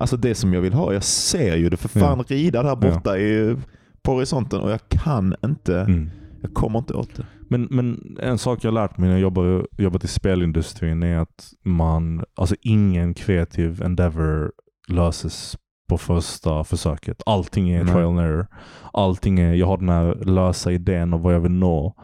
Alltså det som jag vill ha, jag ser ju det för fan rida där borta i, på horisonten och jag kan inte, Mm. jag kommer inte åt det. Men, men en sak jag lärt mig när jag jobbar, jobbat i spelindustrin är att man, alltså ingen kreativ endeavor löses på första försöket. Allting är Nej. trial and error. Allting är, jag har den här lösa idén om vad jag vill nå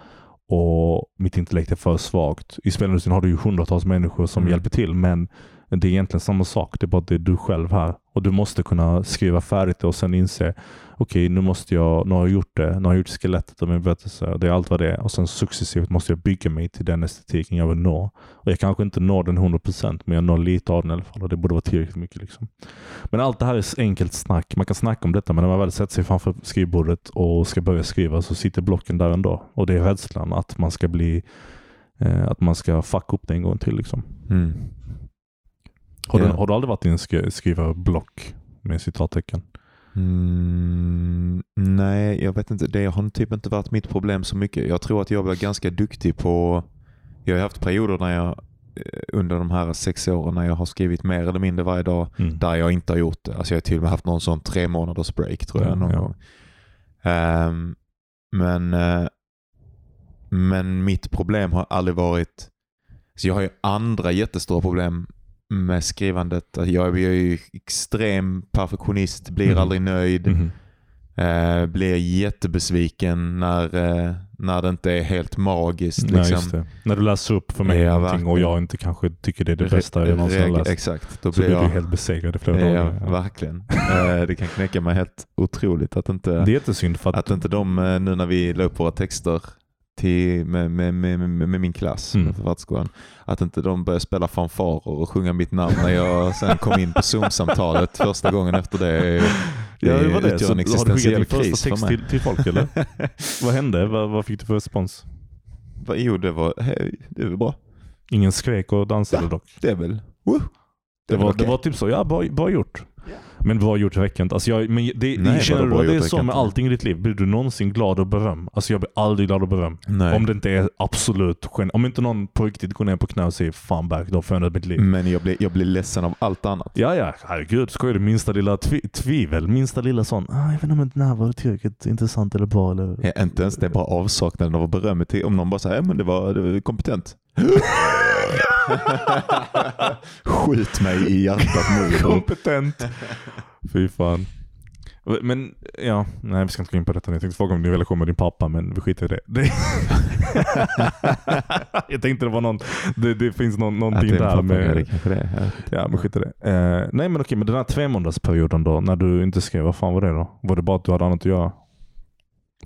och mitt intellekt är för svagt. I spelindustrin har du ju hundratals människor som Mm. hjälper till men det är egentligen samma sak. Det är bara att det är du själv här. Och du måste kunna skriva färdigt det och sen inse okej, nu måste jag, nu har jag gjort det. Nu har jag gjort skelettet av min berättelse. Det är allt vad det är. Och sen successivt måste jag bygga mig till den estetiken jag vill nå. Och jag kanske inte når den 100% men jag når lite av den i alla fall. Och det borde vara tillräckligt mycket. Liksom. Men allt det här är enkelt snack. Man kan snacka om detta men när man väl sätter sig framför skrivbordet och ska börja skriva så sitter blocken där ändå. Och det är rädslan att man ska bli eh, att man ska fucka upp det en gång till. Liksom. Mm. Har, du, Ja. har du aldrig varit i en sk- skrivarblock med citattecken? Mm, nej, jag vet inte. Det har typ inte varit mitt problem så mycket. Jag tror att jag var ganska duktig på... Jag har haft perioder när jag eh, under de här sex åren när jag har skrivit mer eller mindre varje dag Mm. där jag inte har gjort det. Alltså jag har till och med haft någon sån tre månaders break tror jag Ja, någon ja. gång. Ehm, men, eh, men mitt problem har aldrig varit... Så jag har ju andra jättestora problem med skrivandet. Jag är ju extrem perfektionist, blir Mhm. aldrig nöjd. Mhm. Eh, blir jättebesviken när, eh, när det inte är helt magiskt. Nej, Liksom. När du läser upp för mig Ja, någonting och verkligen. jag inte kanske tycker det är det bästa jag någonsin har läst. Exakt. Då Så blir blir jag... du helt besegrad i flera ja, dagar. Ja. verkligen. Eh, det kan knäcka mig helt otroligt att inte, Det är för att, att inte de, eh, nu när vi la upp våra texter till, med, med, med, med, min klass Mm. med författarskolan, att inte de började spela fanfarer och sjunga mitt namn när jag sen kom in på Zoom-samtalet första gången efter det. Det, Ja, det var det. utgör en har du skickat existentiell din första kris för text mig. till, till folk eller? vad hände? Vad, vad fick du för respons? Jo, det var, hej, det var bra. Ingen skrek och dansade Ja. dock. Det är väl... Woo. Det väl var, okej. det var typ så, ja bra, bra gjort. Men bra gjort räcker inte. Alltså jag, men det, Nej, känner du att det är så med allting i ditt liv? Blir du någonsin glad och beröm? Alltså jag blir aldrig glad och beröm. Nej. Om det inte är absolut Om inte någon på riktigt går ner på knä och säger fan back, då har förändrat mitt liv. Men jag blir, jag blir ledsen av allt annat. Ja, ja, herregud. Skojar du? Minsta lilla tvi- tvivel, minsta lilla sån. Ah, jag vet inte om den här var tillräckligt intressant eller bra. Eller... Ja, inte ens det är bara avsaknaden av beröm. Om någon bara säger men det var, det var kompetent. Skjut mig i hjärtat nu. Kompetent. Fy fan. Men ja, nej vi ska inte gå in på detta. Jag tänkte fråga om din relation med din pappa, men vi skiter i det. det... jag tänkte det var någon, det, det finns någon, någonting där pappa, med... det kanske det är. Ja, men skit i det. Eh, nej men okej, men den här tre månadersperioden då, när du inte skrev, vad fan var det då? Var det bara att du hade annat att göra?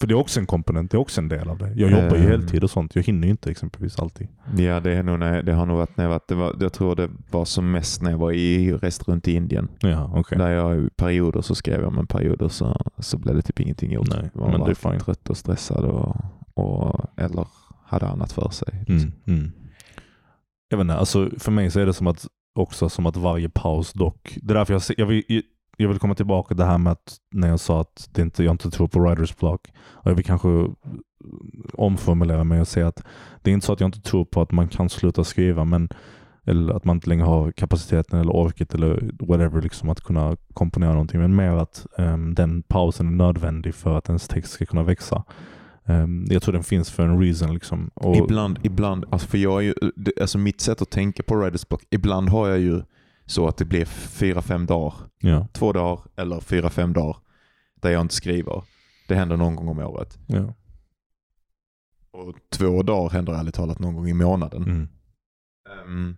För det är också en komponent, det är också en del av det. Jag jobbar ju Eh. heltid och sånt, jag hinner ju inte exempelvis alltid. Ja, det, är nog, när- det har nog varit när jag varit, det var, jag tror det var som mest när jag var i rest runt i Indien. Ja, okej. Där jag i perioder så skrev jag, men perioder så, så blev det typ ingenting gjort. Nej, Man men var fine. trött och stressad och, och, eller hade annat för sig. Mm, mm. Jag vet inte, alltså för mig så är det som att också som att varje paus dock. Det är därför jag, jag, vill, jag vill komma tillbaka till det här med att när jag sa att det inte, jag inte tror på writers block. Och jag vill kanske omformulera mig och säga att det är inte så att jag inte tror på att man kan sluta skriva men eller att man inte längre har kapaciteten eller orket eller whatever liksom att kunna komponera någonting. Men mer att um, den pausen är nödvändig för att ens text ska kunna växa. Um, jag tror den finns för en reason. Liksom. Och, Ibland, ibland alltså för jag är ju, alltså mitt sätt att tänka på writers block, ibland har jag ju så att det blir fyra, fem dagar, ja, två dagar eller fyra, fem dagar där jag inte skriver. Det händer någon gång om året. ja. Och två dagar händer ärligt talat någon gång i månaden. Mm. Ehm,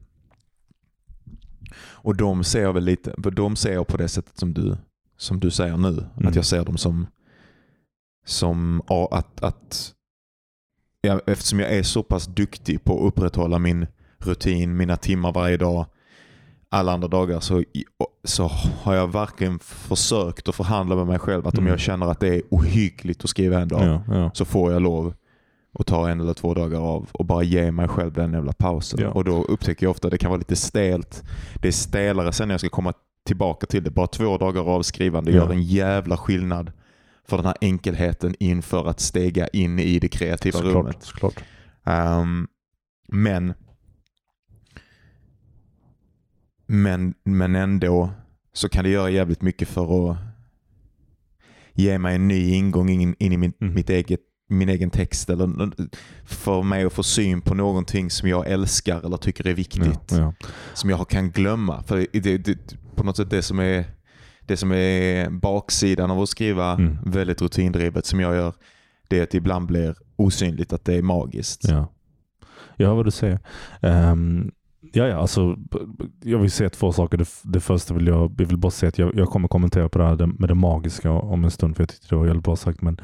och de ser jag väl lite, för de ser jag på det sättet som du, som du säger nu. Mm. Att jag ser dem som, som att, att ja, eftersom jag är så pass duktig på att upprätthålla min rutin, mina timmar varje dag, alla andra dagar, så så har jag verkligen försökt att förhandla med mig själv att om Mm. jag känner att det är ohyggligt att skriva en dag Ja, ja. så får jag lov att ta en eller två dagar av och bara ge mig själv den jävla pausen. Ja. Och då upptäcker jag ofta att det kan vara lite stelt. Det är stelare sen när jag ska komma tillbaka till det. Bara två dagar av skrivande gör en jävla skillnad för den här enkelheten inför att stega in i det kreativa rummet. Såklart, såklart. Ehm, men men, men ändå så kan det göra jävligt mycket för att ge mig en ny ingång in, in i min, Mm. mitt eget, min egen text. Eller för mig att få syn på någonting som jag älskar eller tycker är viktigt. Ja, ja. Som jag kan glömma. För det, det, på något sätt det som är det som är baksidan av att skriva Mm. väldigt rutindrivet som jag gör, det är att det ibland blir osynligt att det är magiskt. Ja. Jag hör vad du säger. Um, ja, ja, alltså, jag vill säga två saker. Det, det första vill jag, jag vill bara säga att jag, jag kommer kommentera på det här med det magiska om en stund, för jag tyckte det var jävligt bra sagt. Men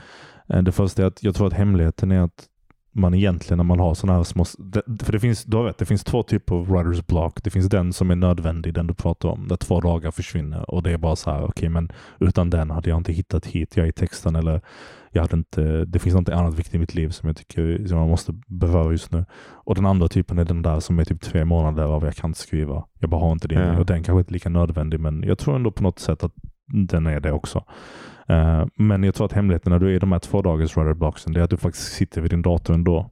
eh, det första är att jag tror att hemligheten är att man egentligen när man har sådana här små... För det finns, du har rätt, det finns två typer av writers block. Det finns den som är nödvändig, den du pratar om, där två dagar försvinner och det är bara så här, okej men utan den hade jag inte hittat hit, jag är i texten eller jag hade inte, det finns något annat viktigt i mitt liv som jag tycker som jag måste beröra just nu. Och den andra typen är den där som är typ tre månader av jag kan inte skriva. Jag bara har inte det. Ja. och den kanske inte är lika nödvändig men jag tror ändå på något sätt att den är det också. Eh, men jag tror att hemligheten när du är i de här två dagars writer det är att du faktiskt sitter vid din dator ändå.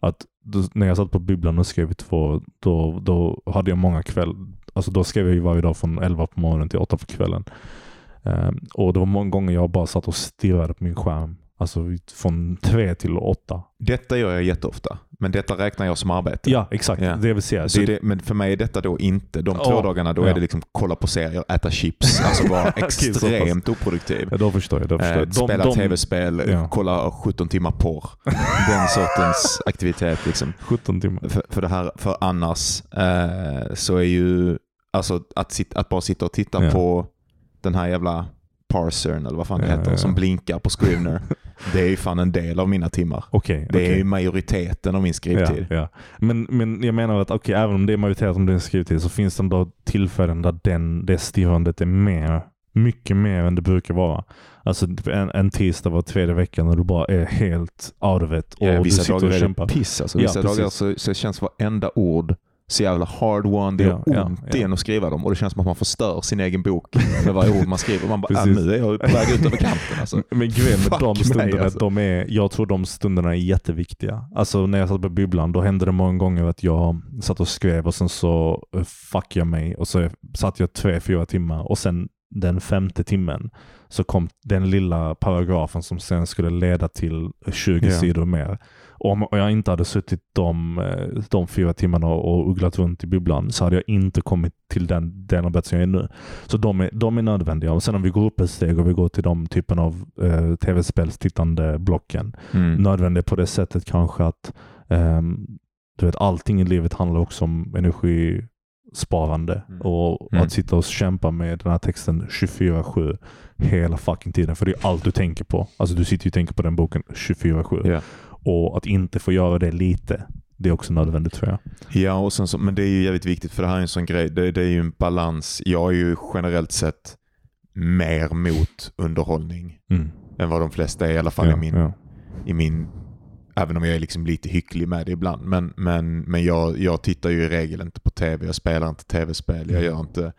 Att då, när jag satt på bibblan och skrev i två, då, då hade jag många kväll. Alltså då skrev jag ju varje dag från 11 på morgonen till 8 på kvällen. Ehm, och det var många gånger jag bara satt och stirrade på min skärm. Alltså från 3 till 8. Detta gör jag jätteofta, men detta räknar jag som arbete. Ja, exakt. Ja. Det vill säga. Så det, det, men för mig är detta då inte, de två dagarna då Ja. är det liksom kolla på serier, äta chips, alltså vara extremt oproduktiv. ja, då förstår jag. Då förstår Eh, jag. De- spela de- tv-spel, Ja. kolla 17 timmar porr. Den sortens aktivitet. Liksom. 17 timmar. För, för, det här, för annars eh, så är ju, alltså att, sit, att bara sitta och titta på den här jävla parsern eller vad fan det heter, som blinkar på Scrivener. det är ju fan en del av mina timmar. Okej. Det är okej. ju majoriteten av min skrivtid. Ja, ja. Men, men jag menar att okej, även om det är majoritet om din skrivtid så finns det ändå tillfällen där den, det stirrandet är mer, mycket mer än det brukar vara. Alltså en, en tisdag var tredje vecka när du bara är helt out of it och Ja, du vissa sitter dagar och är det piss. Alltså. Ja, Vissa dagar precis. så, så känns varenda ord så jävla hard one. Det gör ja, ont ja. igen att skriva dem och det känns som att man förstör sin egen bok med varje ord man skriver. Man bara, Precis. nu är jag på väg ut över kanten. Alltså. Men grejen med de stunderna, alltså. de är, jag tror de stunderna är jätteviktiga. Alltså när jag satt på bibblan, då hände det många gånger att jag satt och skrev och sen så eh, fuck jag mig och så satt jag tre, fyra timmar och sen den femte timmen så kom den lilla paragrafen som sen skulle leda till 20 Ja. sidor mer. Om jag inte hade suttit de, eh, de fyra timmarna och ugglat runt i bibblan så hade jag inte kommit till den delen av bett som jag är nu. Så de är, de är nödvändiga. Och sen om vi går upp ett steg och vi går till de typen av eh, tv-spelstittande blocken. Mm. Nödvändiga på det sättet kanske att ehm, du vet, allting i livet handlar också om energisparande. Mm. Och Mm. att sitta och kämpa med den här texten 24-7 hela fucking tiden. För det är allt du tänker på. Alltså du sitter ju och tänker på den boken 24-7. Ja. Och att inte få göra det lite, det är också nödvändigt tror jag. Ja, och sen så, men det är ju jävligt viktigt för det här är en sån grej. Det, det är ju en balans. Jag är ju generellt sett mer mot underhållning Mm. än vad de flesta är i alla fall Ja, i min ja. i min Även om jag är liksom lite hycklig med det ibland. Men, men, men jag, jag tittar ju i regel inte på tv. Jag spelar inte tv-spel. Jag Mm. gör inte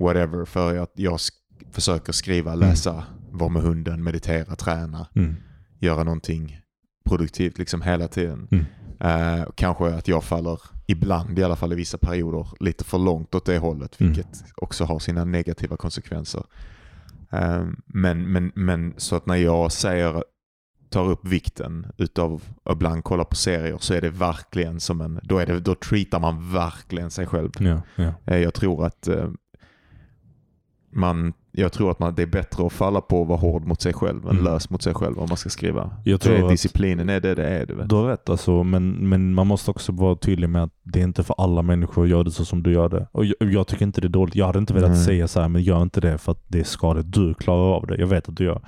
whatever. För jag, jag sk- försöker skriva, läsa, vara med hunden, meditera, träna. Mm. Göra någonting produktivt liksom hela tiden. Mm. Eh, kanske att jag faller, ibland i alla fall i vissa perioder, lite för långt åt det hållet. Mm. Vilket också har sina negativa konsekvenser. Eh, men, men, men så att när jag säger tar upp vikten utav ibland kolla på serier så är det verkligen som en, då, är det, då treatar man verkligen sig själv. Ja, ja. Eh, Jag tror att eh, man, jag tror att man, det är bättre att falla på att vara hård mot sig själv än Mm. lös mot sig själv om man ska skriva. Jag det tror är att- disciplinen är det det är. Du vet. Du har rätt alltså, men, men man måste också vara tydlig med att det är inte för alla människor att göra det så som du gör det. Och jag, jag tycker inte det är dåligt. Jag hade inte velat Nej. säga så här, men gör inte det för att det är skadligt. Du klarar av det. Jag vet att du gör.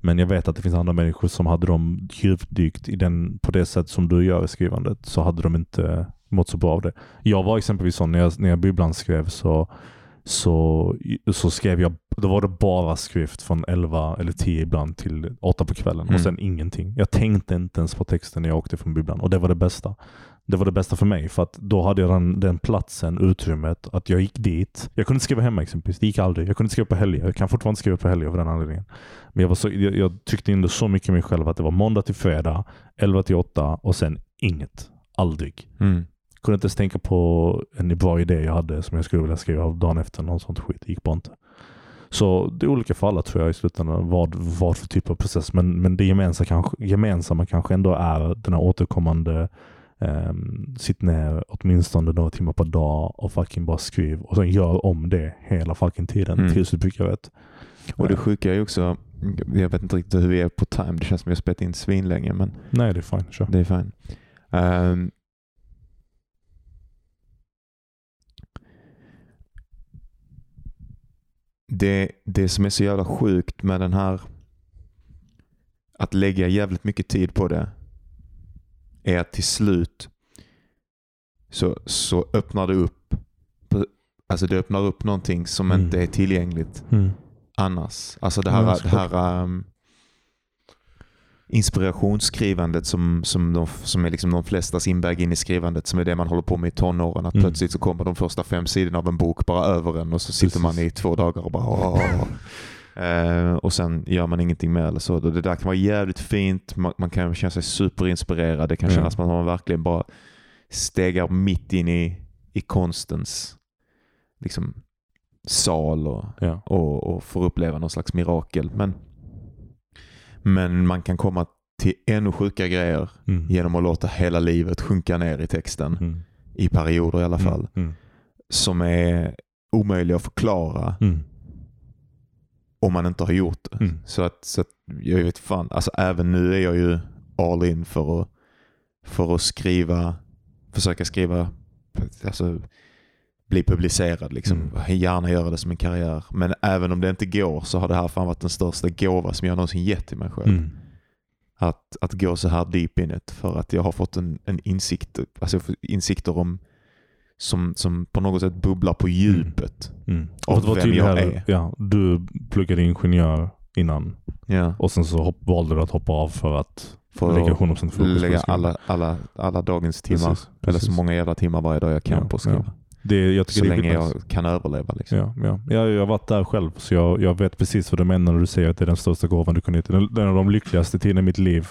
Men jag vet att det finns andra människor som hade de djupdykt i den, på det sätt som du gör i skrivandet så hade de inte mått så bra av det. Jag var exempelvis sån när jag, när jag bibblan skrev så så, så skrev jag, då var det bara skrift från 11 eller 10 ibland till 8 på kvällen Mm. och sen ingenting. Jag tänkte inte ens på texten när jag åkte från bibblan och det var det bästa. Det var det bästa för mig för att då hade jag den, den platsen, utrymmet, att jag gick dit. Jag kunde inte skriva hemma exempelvis. Det gick aldrig. Jag kunde inte skriva på helger. Jag kan fortfarande skriva på helger av den anledningen. Men jag, var så, jag, jag tryckte in det så mycket i mig själv att det var måndag till fredag, 11 till 8 och sen inget. Aldrig. Mm. Kunde inte ens tänka på en bra idé jag hade som jag skulle vilja skriva av dagen efter. Någon sånt skit. Det gick bara inte. Så det är olika för alla tror jag i slutändan vad, vad för typ av process. Men, men det gemensamma kanske, gemensamma kanske ändå är den här återkommande um, sitt ner åtminstone några timmar per dag och fucking bara skriv och sen gör om det hela fucking tiden Mm. tills du prickar rätt. Och det sjuka är ju också, jag vet inte riktigt hur vi är på time. Det känns som vi har spelat in svinlänge men Nej, det är fine. Kör. det är fine. Ehm, det, det som är så jävla sjukt med den här att lägga jävligt mycket tid på det är att till slut så, så öppnar det upp alltså det öppnar upp någonting som Mm. inte är tillgängligt Mm. annars. Alltså det Ja, här, det såklart. här um, inspirationsskrivandet som, som, de, som är liksom de flestas inväg in i skrivandet som är det man håller på med i tonåren. Att Mm. plötsligt så kommer de första fem sidorna av en bok bara över en och så sitter man i två dagar och bara åh. Eh, och sen gör man ingenting mer eller så. Det där kan vara jävligt fint. Man, man kan känna sig superinspirerad. Det kan kännas som att man verkligen bara stegar mitt in i, i konstens liksom, sal och, Ja. och, och får uppleva någon slags mirakel. Men, men man kan komma till ännu sjuka grejer Mm. genom att låta hela livet sjunka ner i texten. Mm. I perioder i alla fall. Mm. Som är omöjliga att förklara Mm. om man inte har gjort det. Mm. Så att, så att jag vet fan, alltså även nu är jag ju all in för att, för att skriva, försöka skriva, alltså bli publicerad liksom. Mm. Gärna göra det som en karriär. Men även om det inte går så har det här fan varit den största gåva som jag någonsin gett till mig själv. Mm. Att, att gå så här deep in it för att jag har fått en, en insikt, alltså insikter om som, som på något sätt bubblar på djupet. Mm. Av För att vara vem tydlig jag här, är. Ja, du pluggade ingenjör innan Ja. och sen så hopp, valde du att hoppa av för att För lägga att 100% fokus på lägga alla, alla, alla dagens timmar. Precis, Eller precis. så många jävla timmar varje dag jag kan Ja, på att skriva. ja. Det, jag tycker Så det är länge jag kan överleva. Liksom. Ja, ja. Jag, jag har varit där själv så jag, jag vet precis vad du menar när du säger att det är den största gåvan du kunde ge. Den, av de lyckligaste tiden i mitt liv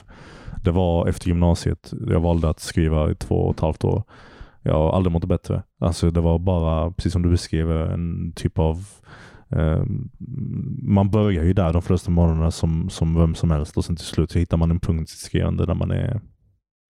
det var efter gymnasiet. Jag valde att skriva i två och ett halvt år. Jag har aldrig mått bättre. Alltså det var bara, precis som du beskriver, en typ av eh, man börjar ju där de första månaderna som, som vem som helst och sen till slut så hittar man en punkt i skrivande där man är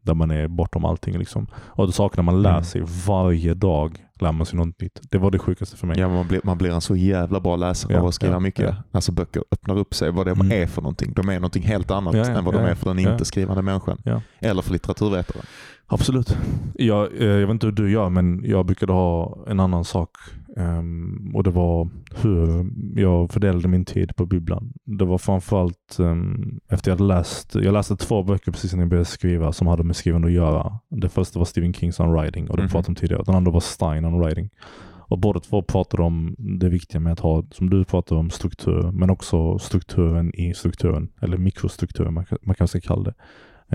där man är bortom allting. Liksom. Och då saknar man lär Mm. sig. Varje dag lär man sig något nytt. Det var det sjukaste för mig. Ja, man, blir, man blir en så jävla bra läsare Ja, av att skriva ja, mycket. ja. Alltså böcker öppnar upp sig vad det Mm. är för någonting. De är någonting helt annat än vad de är för den inte skrivande människan. Eller för litteraturvetaren. Absolut. Jag, eh, jag vet inte hur du gör, men jag brukade ha en annan sak. Ehm, och det var hur jag fördelade min tid på bibblan. Det var framförallt um, efter jag hade läst, jag läste två böcker precis när jag började skriva som hade med skrivande att göra. Det första var Stephen Kings On Writing och det Mhm. pratade om tidigare. Den andra var Stein On Writing. Och båda två pratade om det viktiga med att ha, som du pratade om, struktur, men också strukturen i strukturen, eller mikrostrukturen man, kan- man kanske ska kalla det.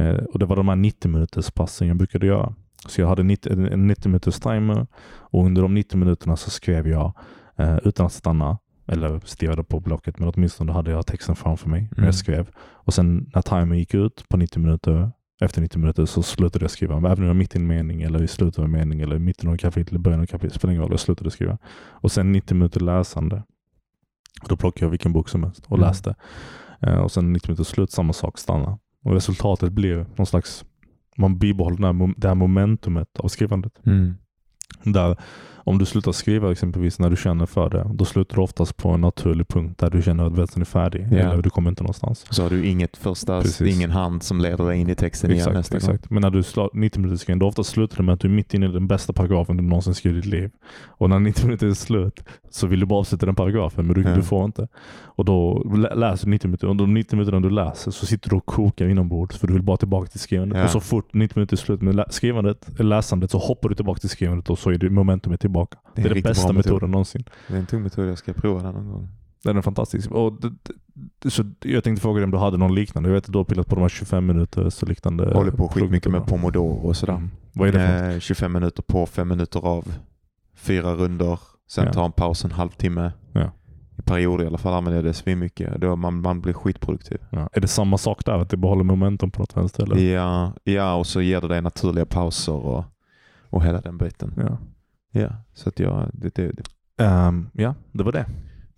Eh, och Det var de här 90 minuters passen jag brukade göra. Så jag hade 90, en- en 90 minuters timer och under de 90 minuterna så skrev jag eh, utan att stanna eller stirrade på blocket, men åtminstone hade jag texten framför mig när Mm. jag skrev. Och sen när timern gick ut på 90 minuter, efter 90 minuter så slutade jag skriva. Även om jag var mitt i en mening eller i slutet av en mening eller i mitten av i början av ett kapitel, spelar ingen roll, jag slutade skriva. Och sen 90 minuter läsande. Då plockade jag vilken bok som helst och Mm. läste. Eh, och sen 90 minuter slut, samma sak, stanna. Och resultatet blir någon slags, man bibehåller det här, mom- det här momentumet av skrivandet. Där om du slutar skriva exempelvis när du känner för det, då slutar du oftast på en naturlig punkt där du känner att versen är färdig. Ja. Eller du kommer inte någonstans. Så har du inget första, Precis. ingen hand som leder dig in i texten igen Exakt, nästa exakt. Men när du slår 90 minuter skrivning, då ofta slutar det med att du är mitt inne i den bästa paragrafen du någonsin skrivit i ditt liv. Och när 90 minuter är slut så vill du bara avsluta den paragrafen, men du, Ja. du får inte. Och då lä- läser du 90 minuter. Under de 90 minuterna du läser så sitter du och kokar inombords för du vill bara tillbaka till skrivandet. Ja. Och så fort 90 minuter är slut med skrivandet, läsandet så hoppar du tillbaka till skrivandet och så är det momentumet tillbaka. Tillbaka. Det är Det är, en den bästa bra metod. metoden någonsin. Det är en tung metod, jag ska prova den någon gång. Den är fantastisk. Och det, det, så jag tänkte fråga dig om du hade någon liknande. Jag vet att du har pillat på de här 25 minuters och liknande. Jag håller på skitmycket med pomodoro och sådär. Mm. Vad är det för något? Eh, 25 minuter på, 5 minuter av. Fyra runder. Sen Ja. tar en paus en halvtimme. Ja. I perioder i alla fall använder jag det svinmycket. Då man, man blir skitproduktiv. Ja. Är det samma sak där? Att det behåller momentum på något vänster? Eller? Ja, ja, och så ger det dig naturliga pauser och, och hela den biten. Ja. Ja, så att jag, det, det, det. Ehm, ja, det var det.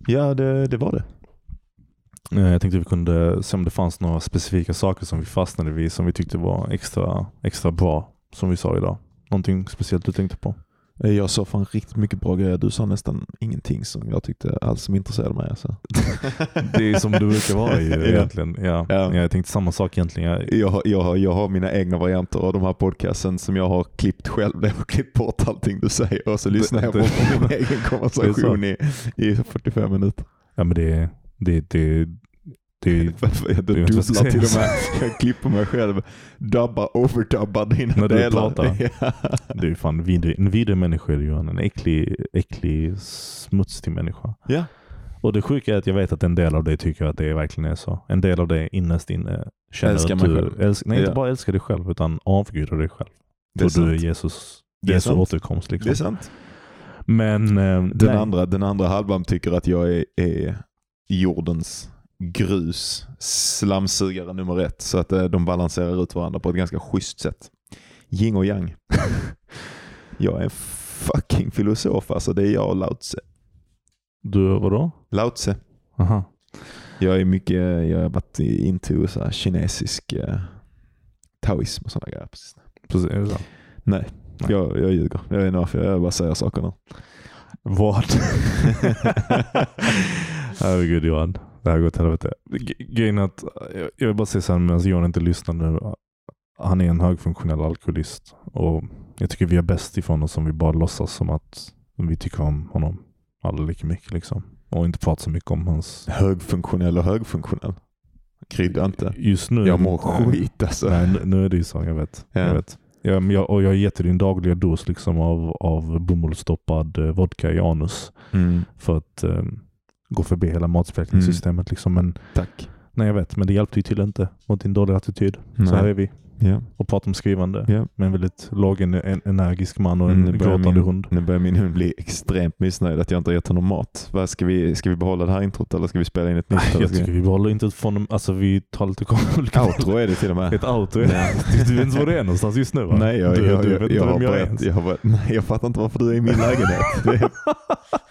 Ja, det, det var det. Eh, Jag tänkte vi kunde se om det fanns några specifika saker som vi fastnade vid som vi tyckte var extra, extra bra, som vi sa idag. Någonting speciellt du tänkte på? Eh, Jag sa fan riktigt mycket bra grejer. Du sa nästan ingenting som jag tyckte alls som intresserade mig. Alltså. Det är som du brukar vara ju egentligen. Ja. Ja. Jag tänkte samma sak egentligen. Jag, Jag, har- jag, jag har mina egna varianter av de här podcasten som jag har klippt själv. Jag har klippt bort allting du säger och så lyssnar jag på det- min egen konversation i, i 45 minuter. ja men det, det, det, det, är inte jag till och med. Jag klipper mig själv, dubbar, overdubbar dina När du delar. pratar. Det är fan vidrig, en vidrig människa är du Johan. En äcklig, äcklig, smutsig människa. ja. Och det sjuka är att jag vet att en del av dig tycker att det verkligen är så. En del av dig innerst inne känner Älskar att du själv. älsk- nej, inte Ja. bara älskar dig själv utan avgudar dig själv. Det är du är. Jesus, Det är sant. återkomst. Liksom. Det är sant. Men eh, Den nej. andra, den andra halvan tycker att jag är, är jordens grus, slamsugare nummer ett. Så att eh, de balanserar ut varandra på ett ganska schysst sätt. Yin och yang. jag är en fucking filosof alltså. Det är jag och Lao Tse. Du, vadå? Lao Tse. Aha. Jag är mycket, jag har varit into så här kinesisk eh, taoism och sådana grejer. Precis. Precis, är det så? Nej, Nej. Jag, jag ljuger. Jag vet inte varför, jag bara säger saker nu. Vad? Herregud Johan. Det här går åt helvete. G- Grejen att, jag- vill bara säga så här medan Johan inte lyssnar nu. Han är en högfunktionell alkoholist. Och jag tycker vi är bäst ifrån oss om vi bara låtsas som att vi tycker om honom alla lika mycket. Liksom. Och inte pratar så mycket om hans... Högfunktionell och högfunktionell. Krydda inte. Just nu... Jag mår skit alltså. Nej, nu, nu är det ju så. Jag vet. Ja. Jag vet. Jag, jag, och jag har gett dig din dagliga dos liksom av, av bomullsstoppad eh, vodka i anus. Mm, för att eh, gå förbi hela matsmältningssystemet. Liksom. Men, tack. nej, jag vet, men det hjälpte ju till inte mot din dåliga attityd. Nej. Så här är vi Ja. och pratar om skrivande Ja. med en väldigt låg en, en, energisk man och en Mm, gråtande min, hund. nu börjar min hund bli extremt missnöjd att jag inte har gett honom mat. Vad ska, vi, ska vi behålla det här introt eller ska vi spela in ett nytt? Jag tycker vi behåller inte från alltså vi tar lite olika Outro är det till och med. Ett auto är det. Du vet inte var det är någonstans just nu va? Nej, jag, du, jag, du jag, vet jag, inte har vem jag börjat, jag, börjat, nej, jag fattar inte varför du är i min lägenhet. Det,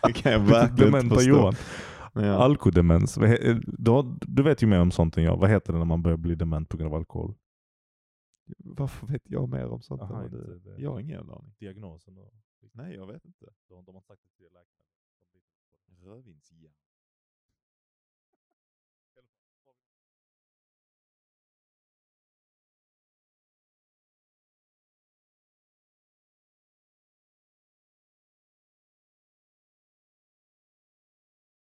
det kan jag verkligen inte förstå. Johan. Ja. Alkodemens. He- Du, du vet ju mer om sånt än jag. Vad heter det när man börjar bli dement på grund av alkohol? Varför vet jag mer om sånt? Aha, än du? det. Jag har ingen aning. Diagnosen? Nej, jag vet inte. De har sagt det till läkaren. Rödvinsjävel.